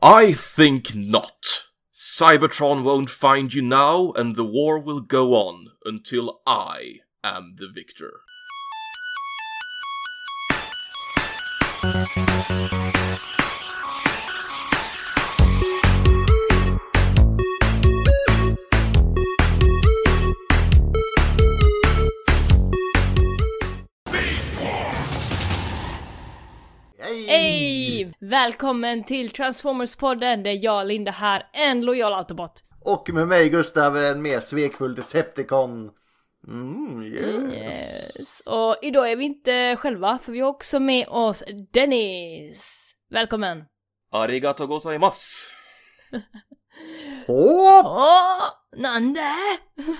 I think not. Cybertron won't find you now, and the war will go on until I am the victor. Välkommen till Transformers-podden, det är jag Linda här, en lojal autobot. Och med mig Gustav, en mer svekfull Decepticon. Mm, yes. Yes. Och idag är vi inte själva, för vi har också med oss Dennis. Välkommen! Arigato gozaimasu. Hopp! Åh, Nande!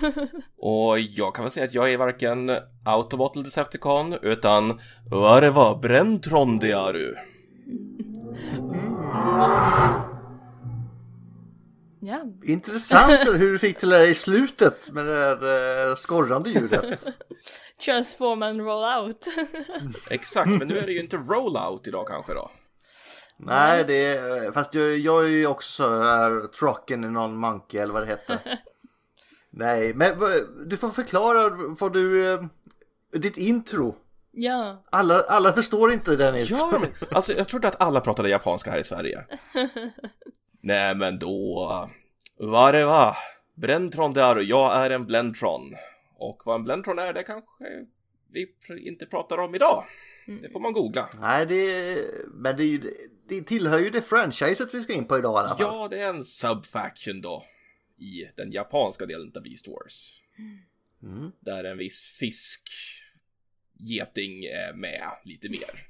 Och jag kan väl säga att jag är varken Autobot eller Decepticon, utan vad det var Brentron det är du. Ja, Intressant hur du fick till det i slutet med det där eh, skorrande ljudet. transform and roll out. Exakt, men nu är det ju inte rollout idag kanske då. Nej, det är, fast jag, jag är ju också så där trucken i någon monkey eller vad det hette. Nej, men du får förklara vad du, eh, ditt intro. Ja, Alla, alla förstår inte Dennis. Ja, men, alltså jag trodde att alla pratade japanska här i Sverige. Nej, men då... Vad det var? Brentron det är du, jag är en Blentron. Och vad en Blentron är, det kanske vi inte pratar om idag. Det får man googla. Nej, det, men det, är det tillhör ju det franchiset vi ska in på idag i alla fall. Ja, det är en subfaction då. I den japanska delen av Beast Wars. Mm. Där en viss fisk geting är med lite mer.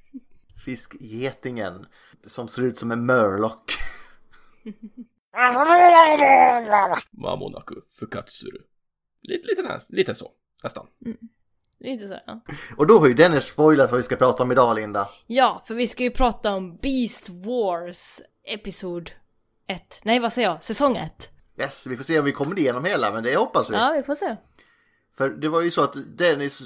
Fiskgetingen som ser ut som en murloc. Mamonaku Fukatsuru. Lite, lite, där, lite så, nästan. lite så ja. Och då har ju Dennis spoilat vad vi ska prata om idag Linda. Ja, för vi ska ju prata om Beast Wars Episod 1. Nej, vad säger jag? Säsong 1. Yes, vi får se om vi kommer igenom hela men det hoppas vi. Ja, vi får se. För det var ju så att Dennis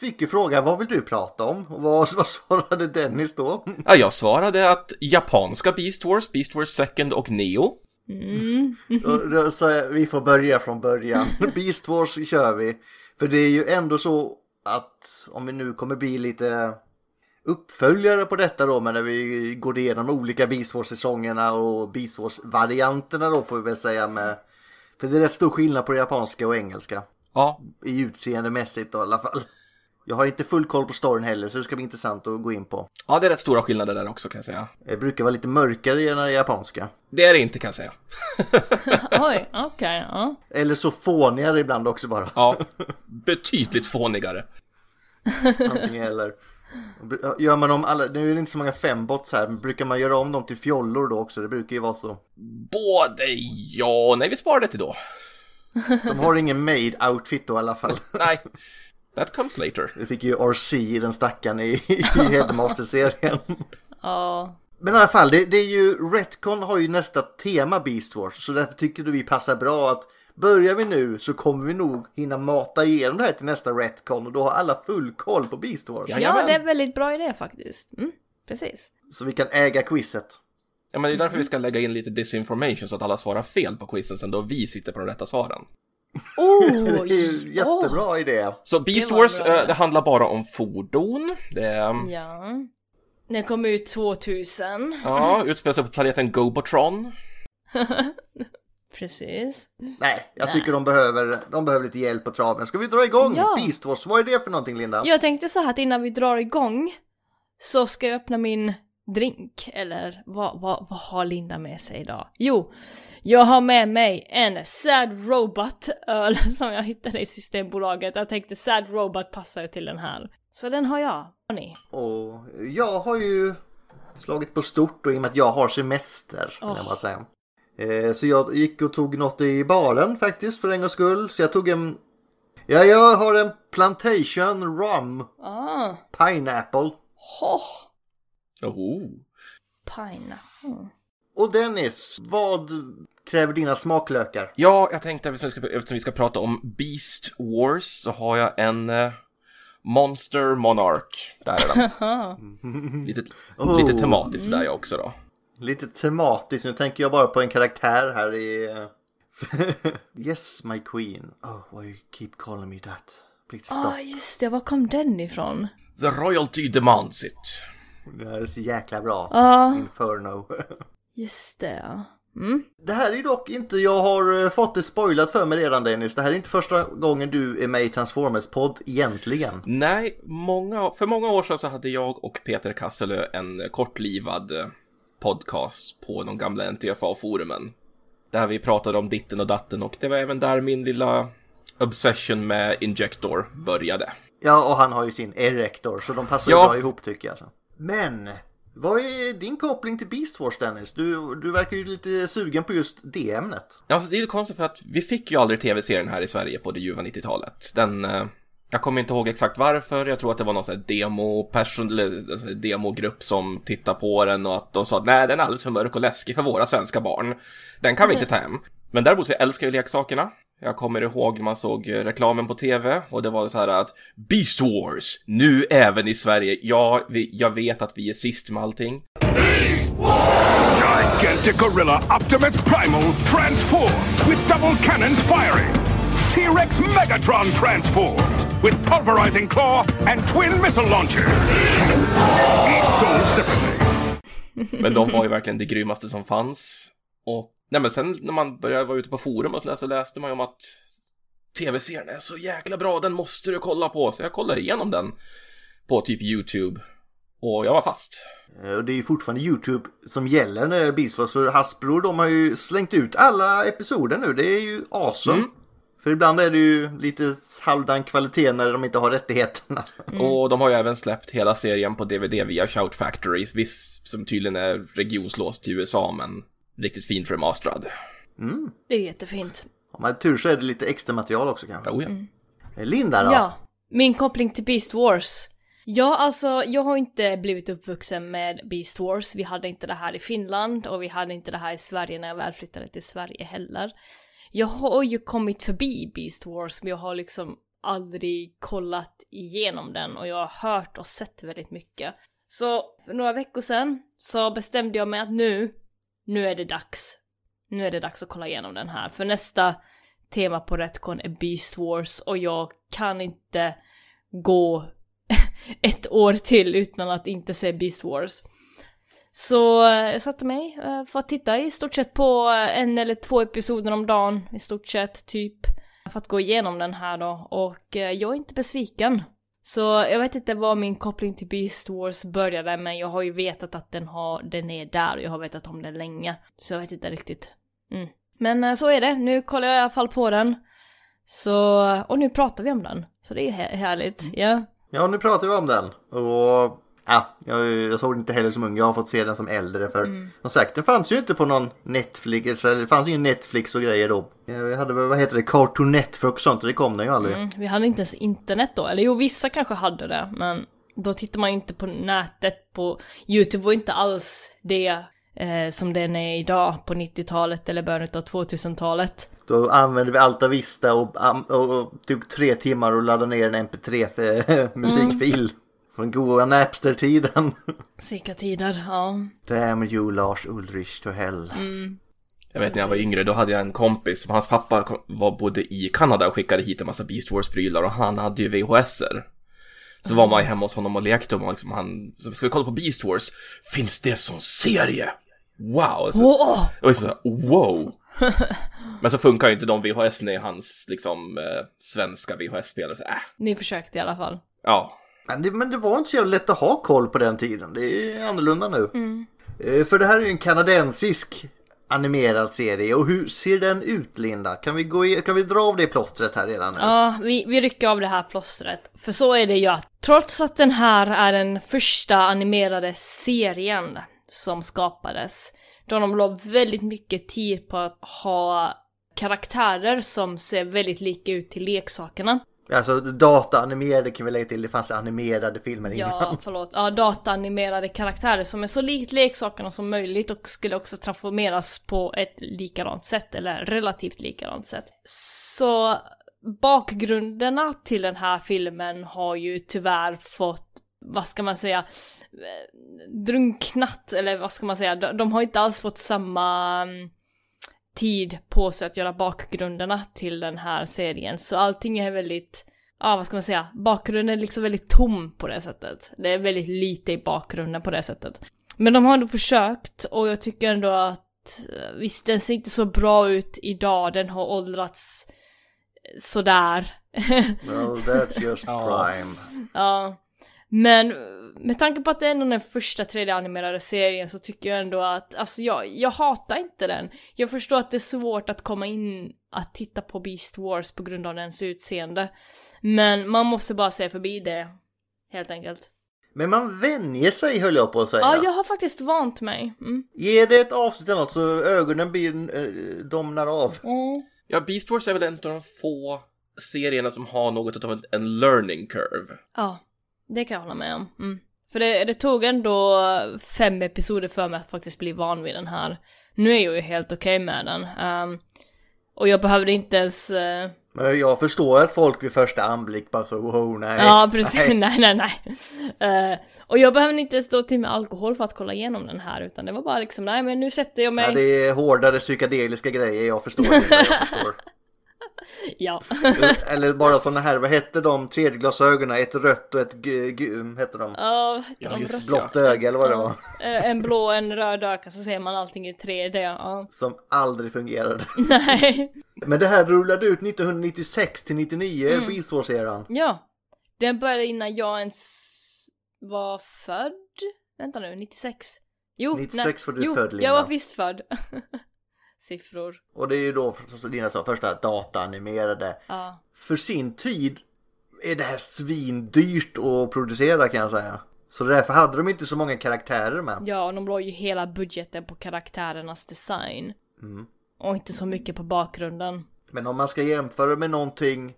fick ju fråga vad vill du prata om? Och vad, vad svarade Dennis då? Ja, jag svarade att japanska Beast Wars, Beast Wars Second och Neo. Mm. Då, då sa jag, vi får börja från början. Beast Wars kör vi. För det är ju ändå så att om vi nu kommer bli lite uppföljare på detta då, men när vi går igenom olika Beast Wars-säsongerna och Beast Wars-varianterna då får vi väl säga med. För det är rätt stor skillnad på det japanska och engelska. Ja, I utseendemässigt då i alla fall. Jag har inte full koll på storyn heller så det ska bli intressant att gå in på. ja, det är rätt stora skillnader där också kan jag säga. Det brukar vara lite mörkare i den japanska. Det är det inte kan jag säga. Oj, okej, ja. Eller så fånigare ibland också bara. Ja, betydligt fånigare. Antingen eller. Gör man om alla, nu är det inte så många fembots här, men brukar man göra om dem till fjollor då också? Det brukar ju vara så. Både ja och nej, vi sparar det till då. De har ingen made outfit då i alla fall. Nej, that comes later. Det fick ju RC i den stackaren i, i Headmaster-serien. Ja. Men i alla fall, det, det är ju, Retcon har ju nästa tema Beast Wars, så därför tycker du vi passar bra att börjar vi nu så kommer vi nog hinna mata igenom det här till nästa Retcon och då har alla full koll på Beast Wars. Ja. ja, Jajamän. det är en väldigt bra idé faktiskt. Mm, precis. Så vi kan äga quizet. Ja, men det är därför vi ska lägga in lite disinformation så att alla svarar fel på quizen sen då vi sitter på de rätta svaren. Oh, Det är ju jättebra idé. Så Beast Det Wars, bra. eh, det handlar bara om fordon. Det är, Ja. Den kom ut 2000. ja, utspelar sig på planeten Gobotron. Precis. Nej, jag tycker de behöver, de behöver lite hjälp på traven. Ska vi dra igång Ja. Beast Wars? Vad är det för någonting Linda? Jag tänkte så här att innan vi drar igång så ska jag öppna min drink. Eller vad, vad, vad har Linda med sig idag? Jo, jag har med mig en Sad Robot öl som jag hittade i Systembolaget. Jag tänkte Sad Robot passar ju till den här. Så den har jag. Har ni? Och jag har ju slagit på stort och i och med att jag har semester, vill jag bara säga. Eh, Så jag gick och tog något i baren faktiskt för en gångs skull. Så jag tog en... Ja, jag har en Plantation Rum Ah, Pineapple. ho, Oh. pineapple. Och Dennis, vad kräver dina smaklökar? Ja, jag tänkte eftersom vi, ska, eftersom vi ska prata om Beast Wars så har jag en eh, Monster Monarch. Där är den. Lite, Oh. lite tematiskt där jag också då. lite tematiskt. Nu tänker jag bara på en karaktär här i... eh, yes my queen. Oh why you keep calling me that? Please stop. Ja, ah, just det. Var kom den ifrån? The royalty demands it. Det här är så jäkla bra. Ja, Inferno. just det. Ja. Mm. Det här är ju dock inte, jag har eh, fått det spoilat för mig redan Dennis. Det här är inte första gången du är med i Transformers-podd egentligen. Nej, många, för många år sedan så hade jag och Peter Kasselö en kortlivad eh, podcast på de gamla NTFA-forumen. Där vi pratade om ditten och datten och det var även där min lilla obsession med Injector började. Ja, och han har ju sin Erector så de passar Ja. ju bra ihop tycker jag. Men, vad är din koppling till Beast Wars Dennis? Du, du verkar ju lite sugen på just det ämnet. Ja, alltså, det är ju konstigt för att vi fick ju aldrig tv-serien här i Sverige på det ljuva 90-talet. Den, eh, jag kommer inte ihåg exakt varför, jag tror att det var någon sån här demo, person, eller, alltså, demogrupp som tittade på den och att de sa att nej, den är alldeles för mörk och läskig för våra svenska barn. Den kan vi inte ta hem. Men däremot så älskar jag ju leksakerna. Jag kommer ihåg man såg eh, reklamen på tv och det var så här att Beast Wars, nu även i Sverige. Ja, vi, jag vet att vi är sist med allting. Gigantic gorilla Optimus Primal transforms with double cannons firing. T-Rex Megatron transforms with pulverizing claw and twin missile launchers. Each sold separately. Men de var ju verkligen det grymmaste som fanns. Och nej men sen när man började vara ute på forum och så läste, man ju om att tv-serien är så jäkla bra, den måste du kolla på. Så jag kollade igenom den på typ YouTube. Och jag var fast. Eh, Och det är ju fortfarande YouTube som gäller när det är Beast Wars. För Hasbro de har ju slängt ut alla episoder nu. Det är ju awesome. Mm. För ibland är det ju lite halvdan kvalitet när de inte har rättigheterna. Och de har ju även släppt hela serien på DVD via Shout Factory, viss som tydligen är regionslåst till USA, men riktigt fint remasterad. Det är jättefint. Om man har tur så är det lite extra material också kanske. Oh, ja. Eh, Linda då? Ja, min koppling till Beast Wars. Ja, alltså jag har inte blivit uppvuxen med Beast Wars. Vi hade inte det här i Finland och vi hade inte det här i Sverige när jag väl flyttade till Sverige heller. Jag har ju kommit förbi Beast Wars men jag har liksom aldrig kollat igenom den och jag har hört och sett väldigt mycket. Så för några veckor sedan så bestämde jag mig att nu, nu är det dags. Nu är det dags att kolla igenom den här för nästa tema på Retcon är Beast Wars och jag kan inte gå ett år till utan att inte se Beast Wars. Så jag satte mig eh, för att titta i stort sett på eh, en eller två episoder om dagen i stort sett typ. För att gå igenom den här då och eh, jag är inte besviken. Så jag vet inte var min koppling till Beast Wars började men jag har ju vetat att den, har, den är där och jag har vetat om den länge. Så jag vet inte riktigt. Mm. Men eh, så är det, nu kollar jag i alla fall på den. Så, och nu pratar vi om den. Så det är här- härligt, ja. Ja, nu pratar vi om den. Och ja, jag, jag såg den inte heller som ung. Jag har fått se den som äldre. För som sagt, den fanns ju inte på någon Netflix. Eller det fanns ju Netflix och grejer då. Vi hade vad heter det, Cartoon Network och sånt. och Det kom den ju aldrig. Mm, vi hade inte ens internet då, eller jo vissa kanske hade det, men då tittar man ju inte på nätet på Youtube var inte alls det eh, som den är idag på 90-talet eller början av 2000-talet. Då använde vi Alta Vista och, och, och tog tre timmar och laddade ner en mp3-musikfil. Från goa Napster-tiden. Cirka tider, ja. Damn you Lars Ulrich to hell. Jag vet när jag var yngre, då hade jag en kompis, hans pappa var bodde i Kanada och skickade hit en massa Beast Wars-prylar och han hade ju VHS-er. Så var man ju hemma hos honom och lekte och liksom, han, så ska vi kolla på Beast Wars? Finns det som serie? Wow! Så, jag var så wow! Men så funkar ju inte de VHS i hans liksom eh, svenska VHS-spelare, äh, Ni försökte i alla fall. ja. Men det, men det var inte så jävla lätt att ha koll på den tiden. Det är annorlunda nu. Eh, För det här är ju en kanadensisk animerad serie. Och hur ser den ut Linda? Kan vi, gå i, kan vi dra av det plåstret här redan nu? Ja, vi, vi rycker av det här plåstret. För så är det ju att trots att den här är den första animerade serien som skapades, då de la väldigt mycket tid på att ha karaktärer som ser väldigt lika ut till leksakerna. Alltså dataanimerade kan vi lägga till. Det fanns animerade filmer Ja, innan. förlåt. Ja, dataanimerade karaktärer som är så likt leksakerna som möjligt och skulle också transformeras på ett likadant sätt, eller relativt likadant sätt. Så bakgrunderna till den här filmen har ju tyvärr fått vad ska man säga, eh, drunknat, eller vad ska man säga, de, de har inte alls fått samma mm, tid på sig att göra bakgrunderna till den här serien. Så allting är väldigt, ja vad ska man säga, bakgrunden är liksom väldigt tom på det sättet. Det är väldigt lite i bakgrunden på det sättet. Men de har ändå försökt och jag tycker ändå att eh, visst den ser inte så bra ut idag, den har åldrats sådär. Well, that's just prime. Ja. Men med tanke på att det är ändå den första 3D-animerade serien så tycker jag ändå att, alltså jag, jag hatar inte den. Jag förstår att det är svårt att komma in att titta på Beast Wars på grund av dens utseende. Men man måste bara se förbi det, helt enkelt. Men man vänjer sig höll jag på att säga. Ja, jag har faktiskt vant mig. Mm. Ge det ett avsnitt eller något så ögonen blir, eh, domnar av. Ja, Beast Wars är väl en av de få serierna som har något av en learning curve. Ja, det kan jag hålla med om. Mm. För det, det tog ändå fem episoder för mig att faktiskt bli van vid den här. Nu är jag ju helt okej med den. Ehm, och jag behövde inte ens... Men jag förstår att folk vid första anblick bara så wow nej. ja, precis. nej. Nej, nej, nej. Eh, och jag behövde inte ens dra till med alkohol för att kolla igenom den här. Utan det var bara liksom, nej men nu sätter jag mig. Ja, det är hårdare psykedeliska grejer, jag förstår det. Jag förstår. Ja. Eller bara sådana här, vad hette de tredjeglasögonen? Ett rött och ett g- g- hette de? Ja, Ja, de? just Blått öga eller vad det var. Eh, en blå, en röd öka så ser man allting i 3D. Ja. Som aldrig fungerade. Nej. Men det här rullade ut 1996 till 99, Mm. Beast Wars-eran. Ja. Den började innan jag ens var född. Vänta nu, 96? Jo, 96 var du jo, född, Linda. jag var visst född. Siffror. Och det är ju då, som Lina sa, första dataanimerade. Ja. För sin tid är det här svindyrt att producera kan jag säga. Så därför hade de inte så många karaktärer med. Ja, de la ju hela budgeten på karaktärernas design. Mm. Och inte så mycket på bakgrunden. Men om man ska jämföra med någonting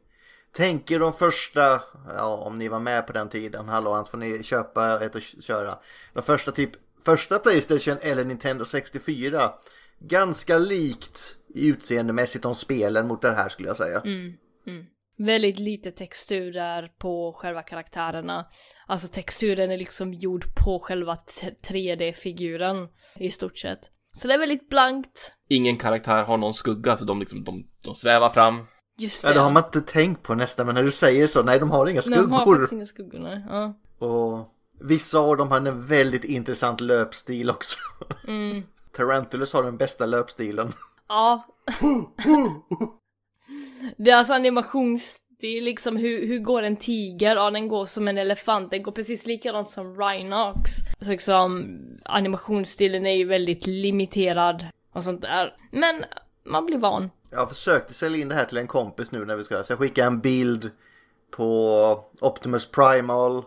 Tänk er de första, ja om ni var med på den tiden, hallå annars får ni köpa ett och köra. De första typ, första Playstation eller Nintendo 64. Ganska likt i utseendemässigt om spelen mot det här skulle jag säga. Väldigt lite texturer på själva karaktärerna. Alltså texturen är liksom gjord på själva t- 3D-figuren i stort sett. Så det är väldigt blankt. Ingen karaktär har någon skugga, så de, liksom, de, de svävar fram. Just det. Ja, det har man inte tänkt på nästan, men när du säger så, nej de har inga Nej, de har skuggor. faktiskt inga skuggor, nej. Ja. Och vissa av dem har en väldigt intressant löpstil också. Mm. Tarantulus har den bästa löpstilen. Ja. Deras animationsstil, liksom hur, hur går en tiger? Ja, den går som en elefant. Den går precis likadant som Rhinox. Så liksom animationsstilen är ju väldigt limiterad och sånt där. Men man blir van. Jag försökte sälja in det här till en kompis nu när vi ska, så jag skickade en bild på Optimus Primal,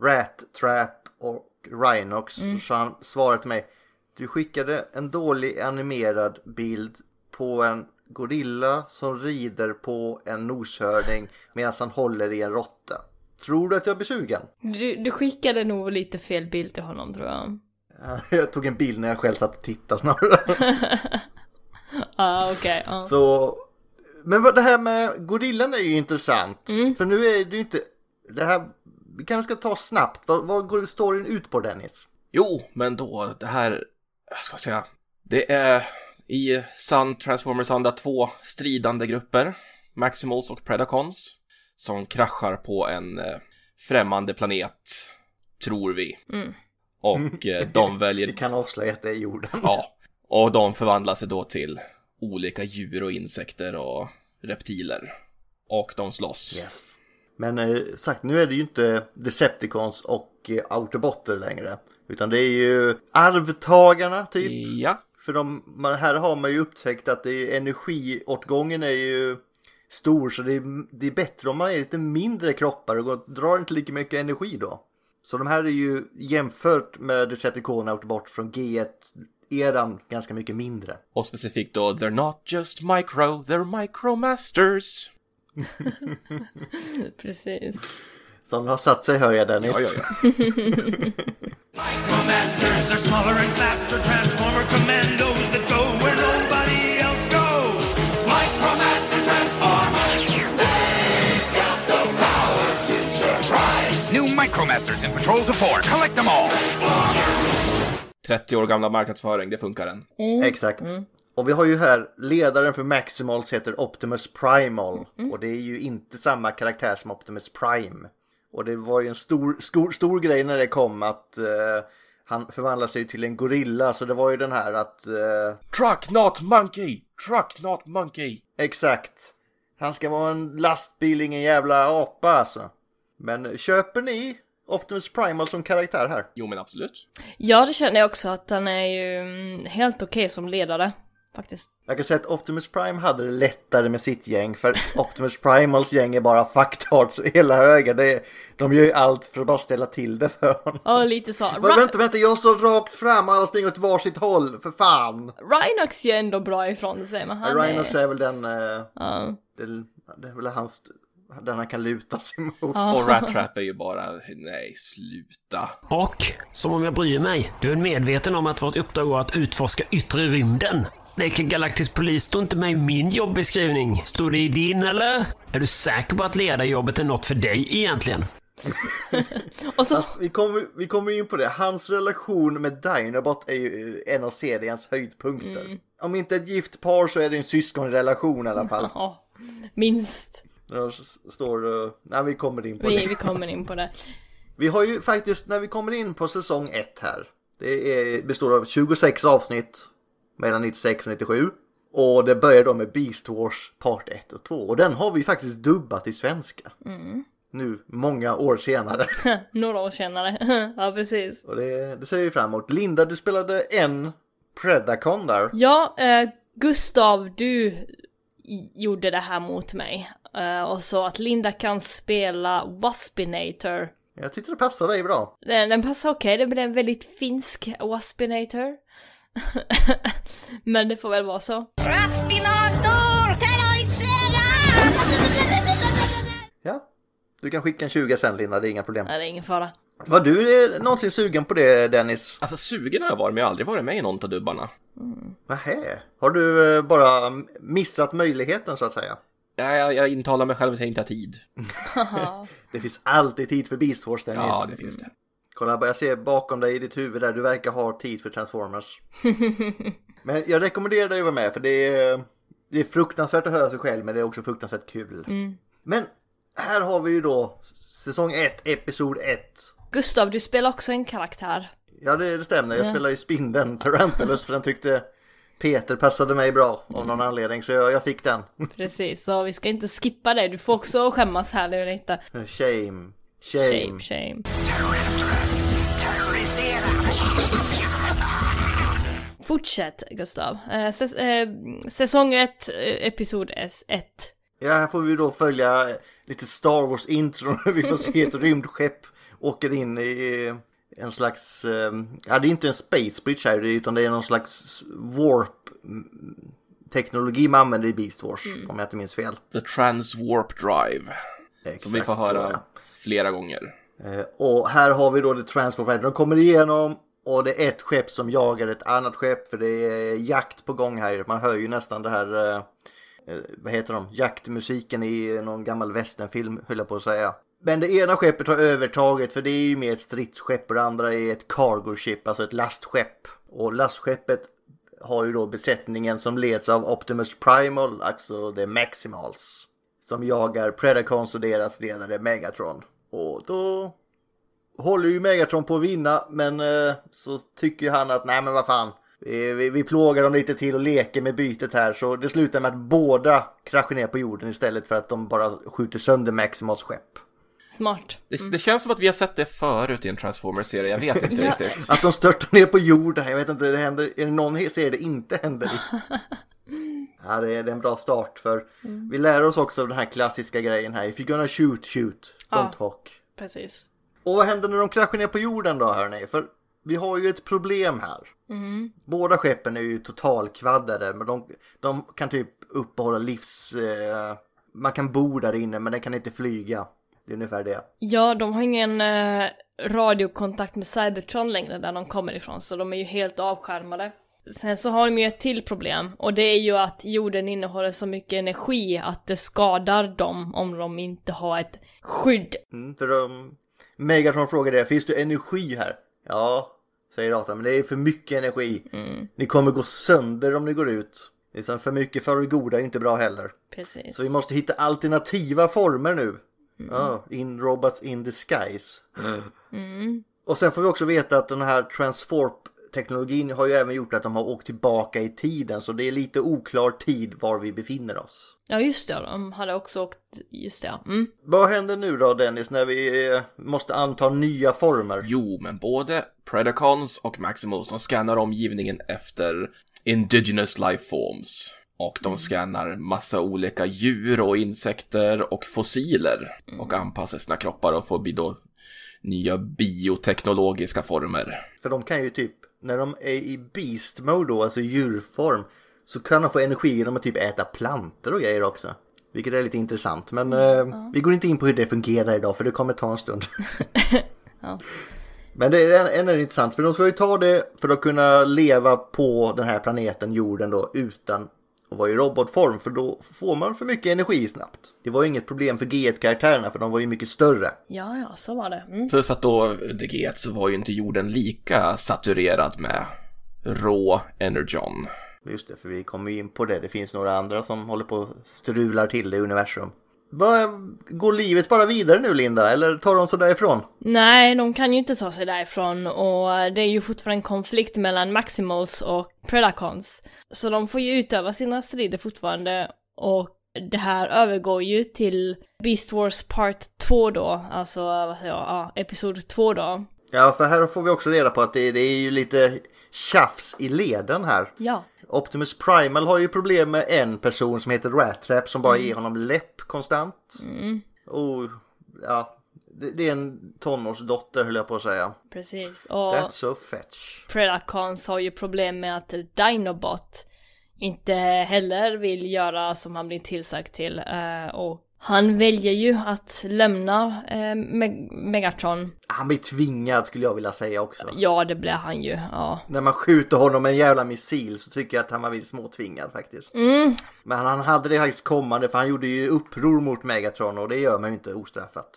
Rat Trap och Rhinox. Så han svarade till mig, du skickade en dålig animerad bild på en gorilla som rider på en noshörning medan han håller i en råtta. Tror du att jag blir sugen? Du, du skickade nog lite fel bild till honom tror jag. Jag tog en bild när jag själv satt och tittade snarare. Ja, okej. ja. Så, men vad det här med gorillan är ju intressant. Mm. För nu är det ju inte, det här, vi kanske ska ta snabbt. Vad, vad går storyn ut på Dennis? Jo, men då, det här, jag ska säga, det är i Sun Transformers Anda två stridande grupper, Maximals och Predacons, som kraschar på en eh, främmande planet, tror vi. Mm. Och eh, de Vi väljer, kan avslöja att det är jorden. ja, och de förvandlar sig då till olika djur och insekter och reptiler. Och de slåss. Yes. Men eh, sagt, nu är det ju inte Decepticons och eh, Autobotter längre. Utan det är ju arvtagarna typ. Ja, För de, man, här har man ju upptäckt att det är, energiåtgången är ju stor så det är, det är bättre om man är lite mindre kroppar och går, drar inte lika mycket energi då. Så de här är ju jämfört med Decepticon och Autobot från G1-eran ganska mycket mindre. och specifikt då, they're not just micro, they're micromasters. Precis. Som har satt sig hör jag Dennis. Ja, ja, ja. Micromasters are smaller and faster transformer commandos that go where nobody else goes. Micromaster Transformers. They've got the power to surprise. New Micromasters in patrols of four. Collect them all. 30 år gamla marknadsföring, det funkar än. Exakt. Och vi har ju här, ledaren för Maximals heter Optimus Primal. Och det är ju inte samma karaktär som Optimus Prime. Och det var ju en stor, stor, stor grej när det kom att eh, han förvandlar sig till en gorilla. Så det var ju den här att, eh, Truck not monkey! Truck not monkey! exakt. Han ska vara en lastbil, ingen jävla apa alltså. Men köper ni Optimus Primal som karaktär här? Jo men absolut. Ja, det känner jag också att han är ju mm, helt okej som ledare. Faktiskt. Jag kan säga att Optimus Prime hade det lättare med sitt gäng för Optimus Primals gäng är bara fucktards hela högen. Det är, de gör ju allt för att bara ställa till det för honom. Ja, lite så. Va, vänta, vänta, jag står rakt fram och alla springer åt varsitt håll, för fan! Rhinox gör ändå bra ifrån sig, men han Rhinos är... är väl den, eh, Ja. det, det är väl hans, den han kan luta sig mot. Och Rat Trap är ju bara, nej sluta. Och, som om jag bryr mig, du är medveten om att vårt uppdrag var att utforska yttre rymden. Leker Galactisk Polis står inte med i min jobbeskrivning. Står det i din eller? Är du säker på att ledarjobbet är något för dig egentligen? Och så... Fast vi kommer, vi kommer in på det, hans relation med Dinobot är ju en av seriens höjdpunkter. Om inte ett gift par så är det en syskonrelation i alla fall. Ja, minst. Då står det, nej vi kommer in på Vi, det. vi kommer in på det. Vi har ju faktiskt, när vi kommer in på säsong 1 här. Det är, består av 26 avsnitt mellan 96 och 97. Och det börjar då med Beast Wars Part 1 och 2. Och den har vi faktiskt dubbat i svenska. Nu, många år senare. Några år senare. ja, precis. Och det, det ser vi fram emot. Linda, du spelade en Predacon där. Ja, eh, Gustav, du gjorde det här mot mig. Eh, och så att Linda kan spela Waspinator. Jag tyckte det passade dig bra. Den, den passar okej, det blir en väldigt finsk Waspinator. Men det får väl vara så. Raspinator! Terrorisera! Ja. Du kan skicka en 20 sen Linda, det är inga problem. Nej, det är ingen fara. Var du eh, någonsin sugen på det Dennis? Alltså sugen har jag varit men jag har aldrig varit med i någon av dubbarna. Nähä. Har du eh, bara missat möjligheten så att säga? Ja, jag, jag intalar mig själv att jag inte har tid. Det finns alltid tid för Beast Wars Dennis. Ja, det finns det. Kolla, jag ser bakom dig i ditt huvud där, du verkar ha tid för Transformers. men jag rekommenderar dig att vara med för det är, det är fruktansvärt att höra sig själv men det är också fruktansvärt kul. Men här har vi ju då säsong 1, episod 1. Gustav, du spelar också en karaktär. Ja det, det stämmer, jag Ja. spelar ju Spindeln Tarantelus för den tyckte Peter passade mig bra av någon anledning så jag, jag fick den. Precis, så vi ska inte skippa det. Du får också skämmas här nu lite. Shame. Shame. Shame, shame. Fortsätt Gustav. Eh, säs- eh, säsong 1, episod S1. Ja, här får vi då följa lite Star Wars intro när vi får se ett rymdskepp åker in i en slags, eh, ja det är inte en space bridge här utan det är någon slags warp mm, teknologi man använder i Beast Wars om jag inte minns fel. The Trans Warp Drive. Exakt, Som vi får höra flera gånger. Eh, och här har vi då det Transport De kommer igenom och det är ett skepp som jagar ett annat skepp för det är jakt på gång här. Man hör ju nästan det här, eh, eh, vad heter de, jaktmusiken i någon gammal västernfilm höll jag på att säga. Men det ena skeppet har övertaget för det är ju mer ett stridsskepp och det andra är ett cargo ship, alltså ett lastskepp. Och lastskeppet har ju då besättningen som leds av Optimus Primal, alltså The Maximals. Som jagar Predacons och deras ledare Megatron. Och då håller ju Megatron på att vinna men eh, så tycker han att nej men vad fan. Vi, vi, vi plågar dem lite till och leker med bytet här så det slutar med att båda kraschar ner på jorden istället för att de bara skjuter sönder Maximals skepp. Smart. Det, det känns som att vi har sett det förut i en Transformers-serie, jag vet inte Ja. riktigt. Att de störtar ner på jorden, jag vet inte, det händer, är det någon serie det inte händer i? Ja, det är, det är en bra start för vi lär oss också av den här klassiska grejen här. If you're gonna shoot, shoot, don't Ja. talk. Precis. Och vad händer när de kraschar ner på jorden då hörni? För vi har ju ett problem här. Båda skeppen är ju totalkvaddade men de, de kan typ uppehålla livs... Eh, man kan bo där inne men den kan inte flyga. Det är ungefär det. Ja, de har ingen eh, radiokontakt med Cybertron längre där de kommer ifrån, så de är ju helt avskärmade. Sen så har de ju ett till problem, och det är ju att jorden innehåller så mycket energi att det skadar dem om de inte har ett skydd. Mm, för de, Megatron frågar det, finns det energi här? Ja, säger datorn, men det är för mycket energi. Ni kommer gå sönder om ni går ut. Liksom för mycket för det goda är inte bra heller. Precis. Så vi måste hitta alternativa former nu. Ja, in robots in disguise. Och sen får vi också veta att den här transforp-teknologin har ju även gjort att de har åkt tillbaka i tiden. Så det är lite oklar tid var vi befinner oss. Ja just det, de hade också åkt, just det. Mm. Vad händer nu då Dennis när vi eh, måste anta nya former? Jo, men både Predacons och Maximals, de scannar omgivningen efter indigenous life forms. Och de scannar massa olika djur och insekter och fossiler. Och anpassar sina kroppar och får bli då nya bioteknologiska former. För de kan ju typ, när de är i beast mode då, alltså djurform, så kan de få energi genom att typ äta plantor och grejer också. Vilket är lite intressant. Men eh, vi går inte in på hur det fungerar idag för det kommer ta en stund. Men det är ändå intressant för de ska ju ta det för att kunna leva på den här planeten jorden då utan att vara i robotform för då får man för mycket energi snabbt. Det var ju inget problem för G1-karaktärerna för de var ju mycket större. Ja, ja, så var det. Mm. Plus att då under G1 så var ju inte jorden lika saturerad med rå energon. Just det, för vi kommer ju in på det. Det finns några andra som håller på och strular till det i universum. Går livet bara vidare nu Linda, eller tar de så därifrån? Nej, de kan ju inte ta sig därifrån och det är ju fortfarande en konflikt mellan Maximals och Predacons. Så de får ju utöva sina strider fortfarande och det här övergår ju till Beast Wars Part 2 då, alltså vad säger jag, ja, Episod 2 då. Ja, för här får vi också reda på att det, det är ju lite tjafs i leden här. Ja, Optimus Primal har ju problem med en person som heter Rat Trap som bara ger honom läpp konstant. Och ja, det, det är en tonårsdotter höll jag på att säga. precis. Och That's so fetch. Predacons har ju problem med att Dinobot inte heller vill göra som han blir tillsagd till. eh, och han väljer ju att lämna eh, Meg- Megatron. Han blir tvingad skulle jag vilja säga också. Ja, det blir han ju. Ja. När man skjuter honom med en jävla missil så tycker jag att han var lite småtvingad faktiskt. Men han hade det faktiskt kommande för han gjorde ju uppror mot Megatron och det gör man ju inte ostraffat.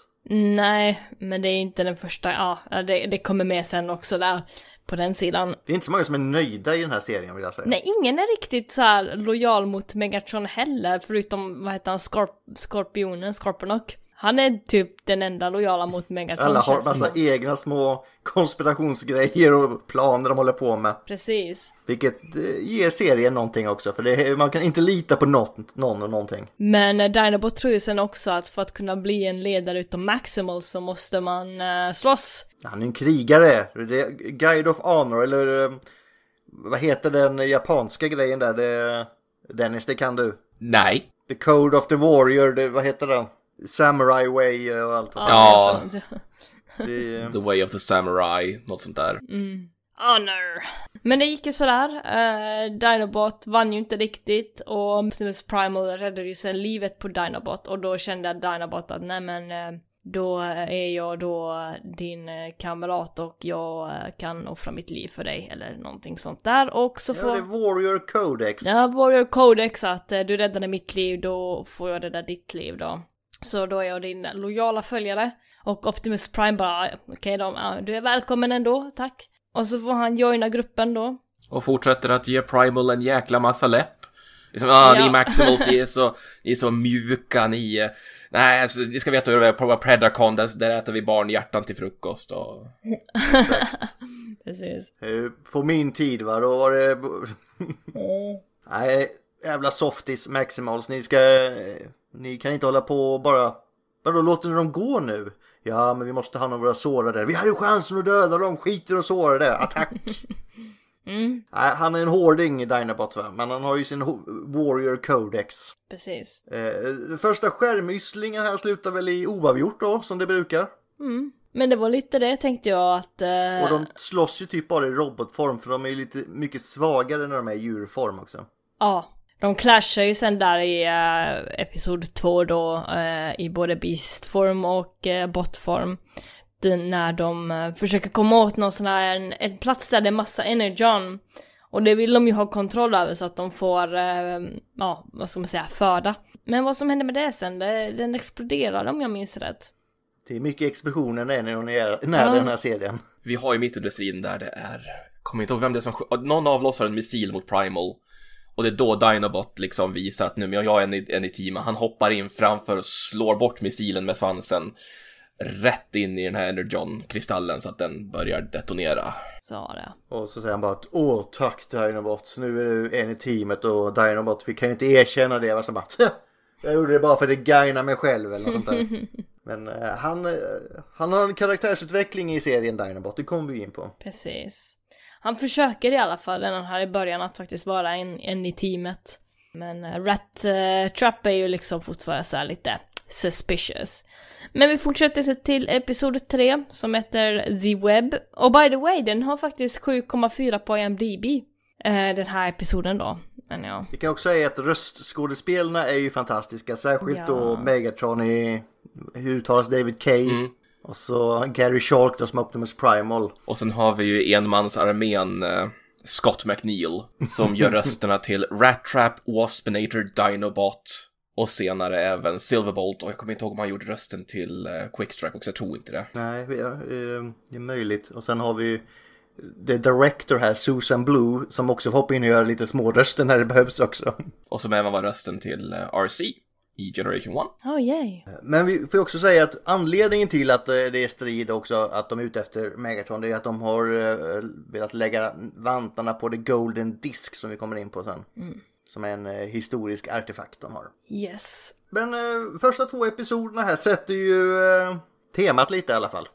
Nej, men det är inte den första. Ja, det, det kommer med sen också där på den sidan. Det är inte så många som är nöjda i den här serien vill jag säga. Nej, ingen är riktigt så här lojal mot Megatron heller, förutom vad heter han, Scorp- Skorpionen, Scorponok. Han är typ den enda lojala mot Megatron. Alla har massa som. egna små konspirationsgrejer och planer de håller på med. Precis. Vilket eh, ger serien någonting också för det, är- man kan inte lita på något, någon och någonting. Men eh, Dinobot tror ju sen också att för att kunna bli en ledare utav Maximal så måste man eh, slåss. Han är en krigare. Det är Guide of Honor eller vad heter den japanska grejen där? Det, Dennis, det kan du. Nej. The Code of the Warrior, det, vad heter den? Samurai Way och allt vad Ja. sånt. det är. The Way of the Samurai, något sånt där. Honor. Men det gick ju sådär. Uh, Dinobot vann ju inte riktigt och Optimus Primal räddade ju sen livet på Dinobot och då kände Dinobot att nej men eh, då är jag då din eh, kamrat och jag kan offra mitt liv för dig eller någonting sånt där och så Ja, får... det är Warrior Codex. Ja, Warrior Codex att du räddade mitt liv, då får jag rädda ditt liv då. Så då är jag din lojala följare. Och Optimus Prime bara, okej då, ja, du är välkommen ändå, tack. Och så får han joina gruppen då. Och fortsätter att ge Primal en jäkla massa läpp. Liksom, ah, Ja. ni Maximals, ni är så, ni är så mjuka, ni är... Nej, alltså, ni ska veta hur det är på Predacon, där, där äter vi barnhjärtan till frukost och... Precis. Eh, På min tid va, då var det... Nej, jävla softis Maximals. Ni ska... Ni kan inte hålla på och bara... Vadå, låter ni dem gå nu? Ja, men vi måste ha hand om våra sårade. Vi hade ju chansen att döda dem, skiter och sårade. Attack! Nej, han är en hårding Dinobot va, men han har ju sin Warrior Codex. Precis. Eh, första skärmyslingen här slutar väl i oavgjort då, som det brukar. Men det var lite det tänkte jag att... eh, Och de slåss ju typ bara i robotform för de är ju lite mycket svagare när de är i djurform också. Ja. De clashar ju sen där i uh, Episod 2 då, eh, i både Beast-form och uh, Bot-form. När de eh, försöker komma åt någon sån här, en, en plats där det är massa energon. Och det vill de ju ha kontroll över så att de får, eh, ja, vad ska man säga, föda. Men vad som hände med det sen, det, den exploderade om jag minns rätt. Det är mycket explosioner när ni är nära Ja. den här serien. Vi har ju mitt under striden där det är, kommer inte ihåg vem det är som, någon avlossar en missil mot Primal. Och det är då Dinobot liksom visar att nu men jag är en i, en i teamet. Han hoppar in framför och slår bort missilen med svansen. Rätt in i den här Energon-kristallen så att den börjar detonera. Så var det. Och så säger han bara att åh tack Dinobot, nu är du en i teamet och Dinobot, vi kan ju inte erkänna det. Och så bara, "Tja, jag gjorde det bara för att det gagnar mig själv eller något sånt där. Men eh, han, eh, han har en karaktärsutveckling i serien Dinobot, det kommer vi in på. Precis. Han försöker i alla fall redan här i början att faktiskt vara en, en i teamet. Men uh, Rat eh, Trap är ju liksom fortfarande så här lite suspicious. Men vi fortsätter till episod 3 som heter The Web. Och by the way, den har faktiskt 7,4 på IMDB. eh, den här episoden då. Men ja. Vi kan också säga att röstskådespelarna är ju fantastiska, särskilt Ja. då Megatron i, hur uttalas David Kay? Och så Gary Shark då som Optimus Primal. Och sen har vi ju enmansarmén eh, Scott McNeil som gör rösterna till Rat Trap, Waspinator, Dinobot och senare även Silverbolt och jag kommer inte ihåg om han gjorde rösten till eh, Quickstrike också, jag tror inte det. Nej, ja, eh, det är möjligt. Och sen har vi ju The Director här, Susan Blue, som också får hoppa in och göra lite små röster när det behövs också. Och som även var rösten till eh, RC i Generation 1. Oh yay. Men vi får också säga att anledningen till att eh, det är strid också, att de är ute efter Megatron, det är att de har eh, velat lägga vantarna på The Golden Disc som vi kommer in på sen. Som är en eh, historisk artefakt de har. Yes. Men eh, första två episoderna här sätter ju eh, temat lite i alla fall.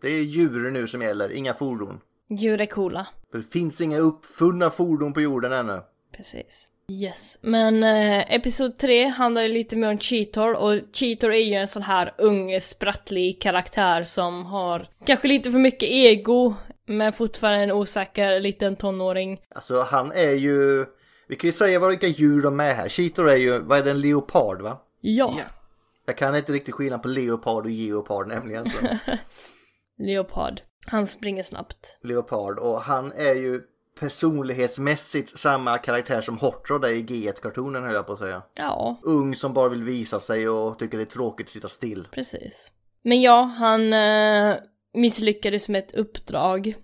Det är djur nu som gäller, inga fordon. Djur är coola. För det finns inga uppfunna fordon på jorden ännu. Precis. Yes. Men eh, episod 3 handlar ju lite mer om Cheetor och Cheetor är ju en sån här ung, sprattlig karaktär som har kanske lite för mycket ego, men fortfarande en osäker liten tonåring. Alltså han är ju... Vi kan ju säga vilka djur de är här. Cheetor är ju, vad är det, en leopard va? Ja, Ja. Jag kan inte riktigt skillnad på leopard och geopard nämligen. Leopard. Han springer snabbt. leopard och han är ju personlighetsmässigt samma karaktär som Hot Rod är i G1-kartonen höll jag på att säga. Ja, Ung som bara vill visa sig och tycker det är tråkigt att sitta still. precis. Men ja, han eh, misslyckades med ett uppdrag.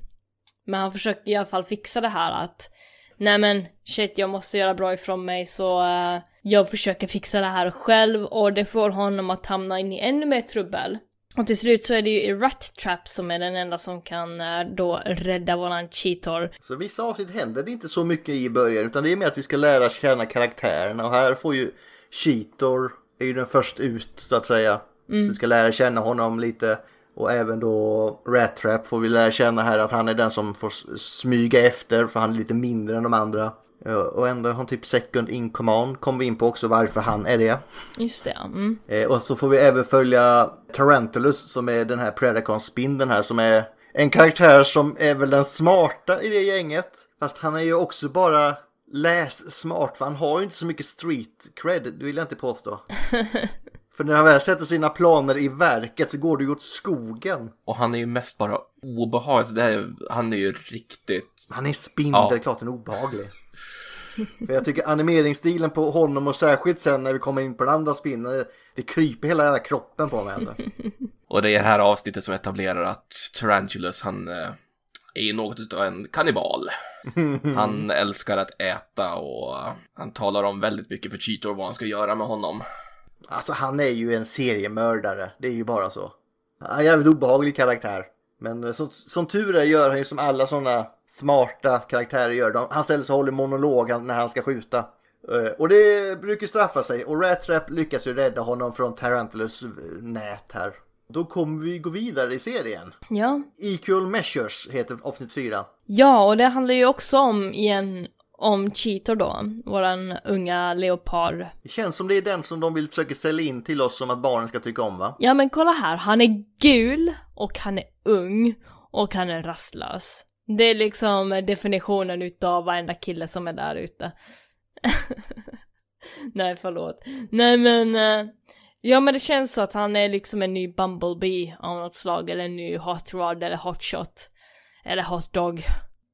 Men han försöker i alla fall fixa det här att Nej men shit, jag måste göra bra ifrån mig så eh, jag försöker fixa det här själv och det får honom att hamna in i ännu mer trubbel. Och till slut så är det ju Rat Trap som är den enda som kan eh, då rädda våran cheator. Så vissa avsnitt händer det inte så mycket i början utan det är mer att vi ska lära känna karaktärerna och här får ju Cheetor är ju den först ut så att säga. Så vi ska lära känna honom lite och även då Rat Trap får vi lära känna här att han är den som får smyga efter för han är lite mindre än de andra. Ja, Och ändå har han typ second in command kommer vi in på också varför han är det. Just det, mm. Eh, och så får vi även följa Tarantelus som är den här Predacon-spindeln här som är en karaktär som är väl den smarta i det gänget. Fast han är ju också bara läs-smart för han har ju inte så mycket street cred, det vill jag inte påstå. för när han väl sätter sina planer i verket så går det ju åt skogen. Och han är ju mest bara obehaglig, så det är, han är ju riktigt... Han är spindel, Ja. klart den är obehaglig. För jag tycker animeringsstilen på honom och särskilt sen när vi kommer in på den andra spindeln, det, kryper hela jävla kroppen på mig alltså. Och det är det här avsnittet som etablerar att Tarantulus, han eh, är något av en kannibal. Han älskar att äta och eh, han talar om väldigt mycket för Cheetor vad han ska göra med honom. Alltså han är ju en seriemördare, det är ju bara så. Han är en jävligt obehaglig karaktär. Men eh, som, som tur är gör han ju som alla sådana smarta karaktärer gör. De, han ställer sig och håller monolog när han ska skjuta. Eh, Och det brukar straffa sig och Rat Trap lyckas ju rädda honom från Tarantelus eh, nät här. Då kommer vi gå vidare i serien. Ja. Equal Measures heter avsnitt 4. Ja, och det handlar ju också om igen om Cheetor då, våran unga leopard. Det känns som det är den som de vill försöka sälja in till oss som att barnen ska tycka om va? Ja men kolla här, han är gul och han är ung och han är rastlös. Det är liksom definitionen utav varenda kille som är där ute. Nej förlåt. Nej men, eh, ja men det känns så att han är liksom en ny Bumblebee av något slag eller en ny Hot Rod eller Hot Shot. Eller Hot Dog.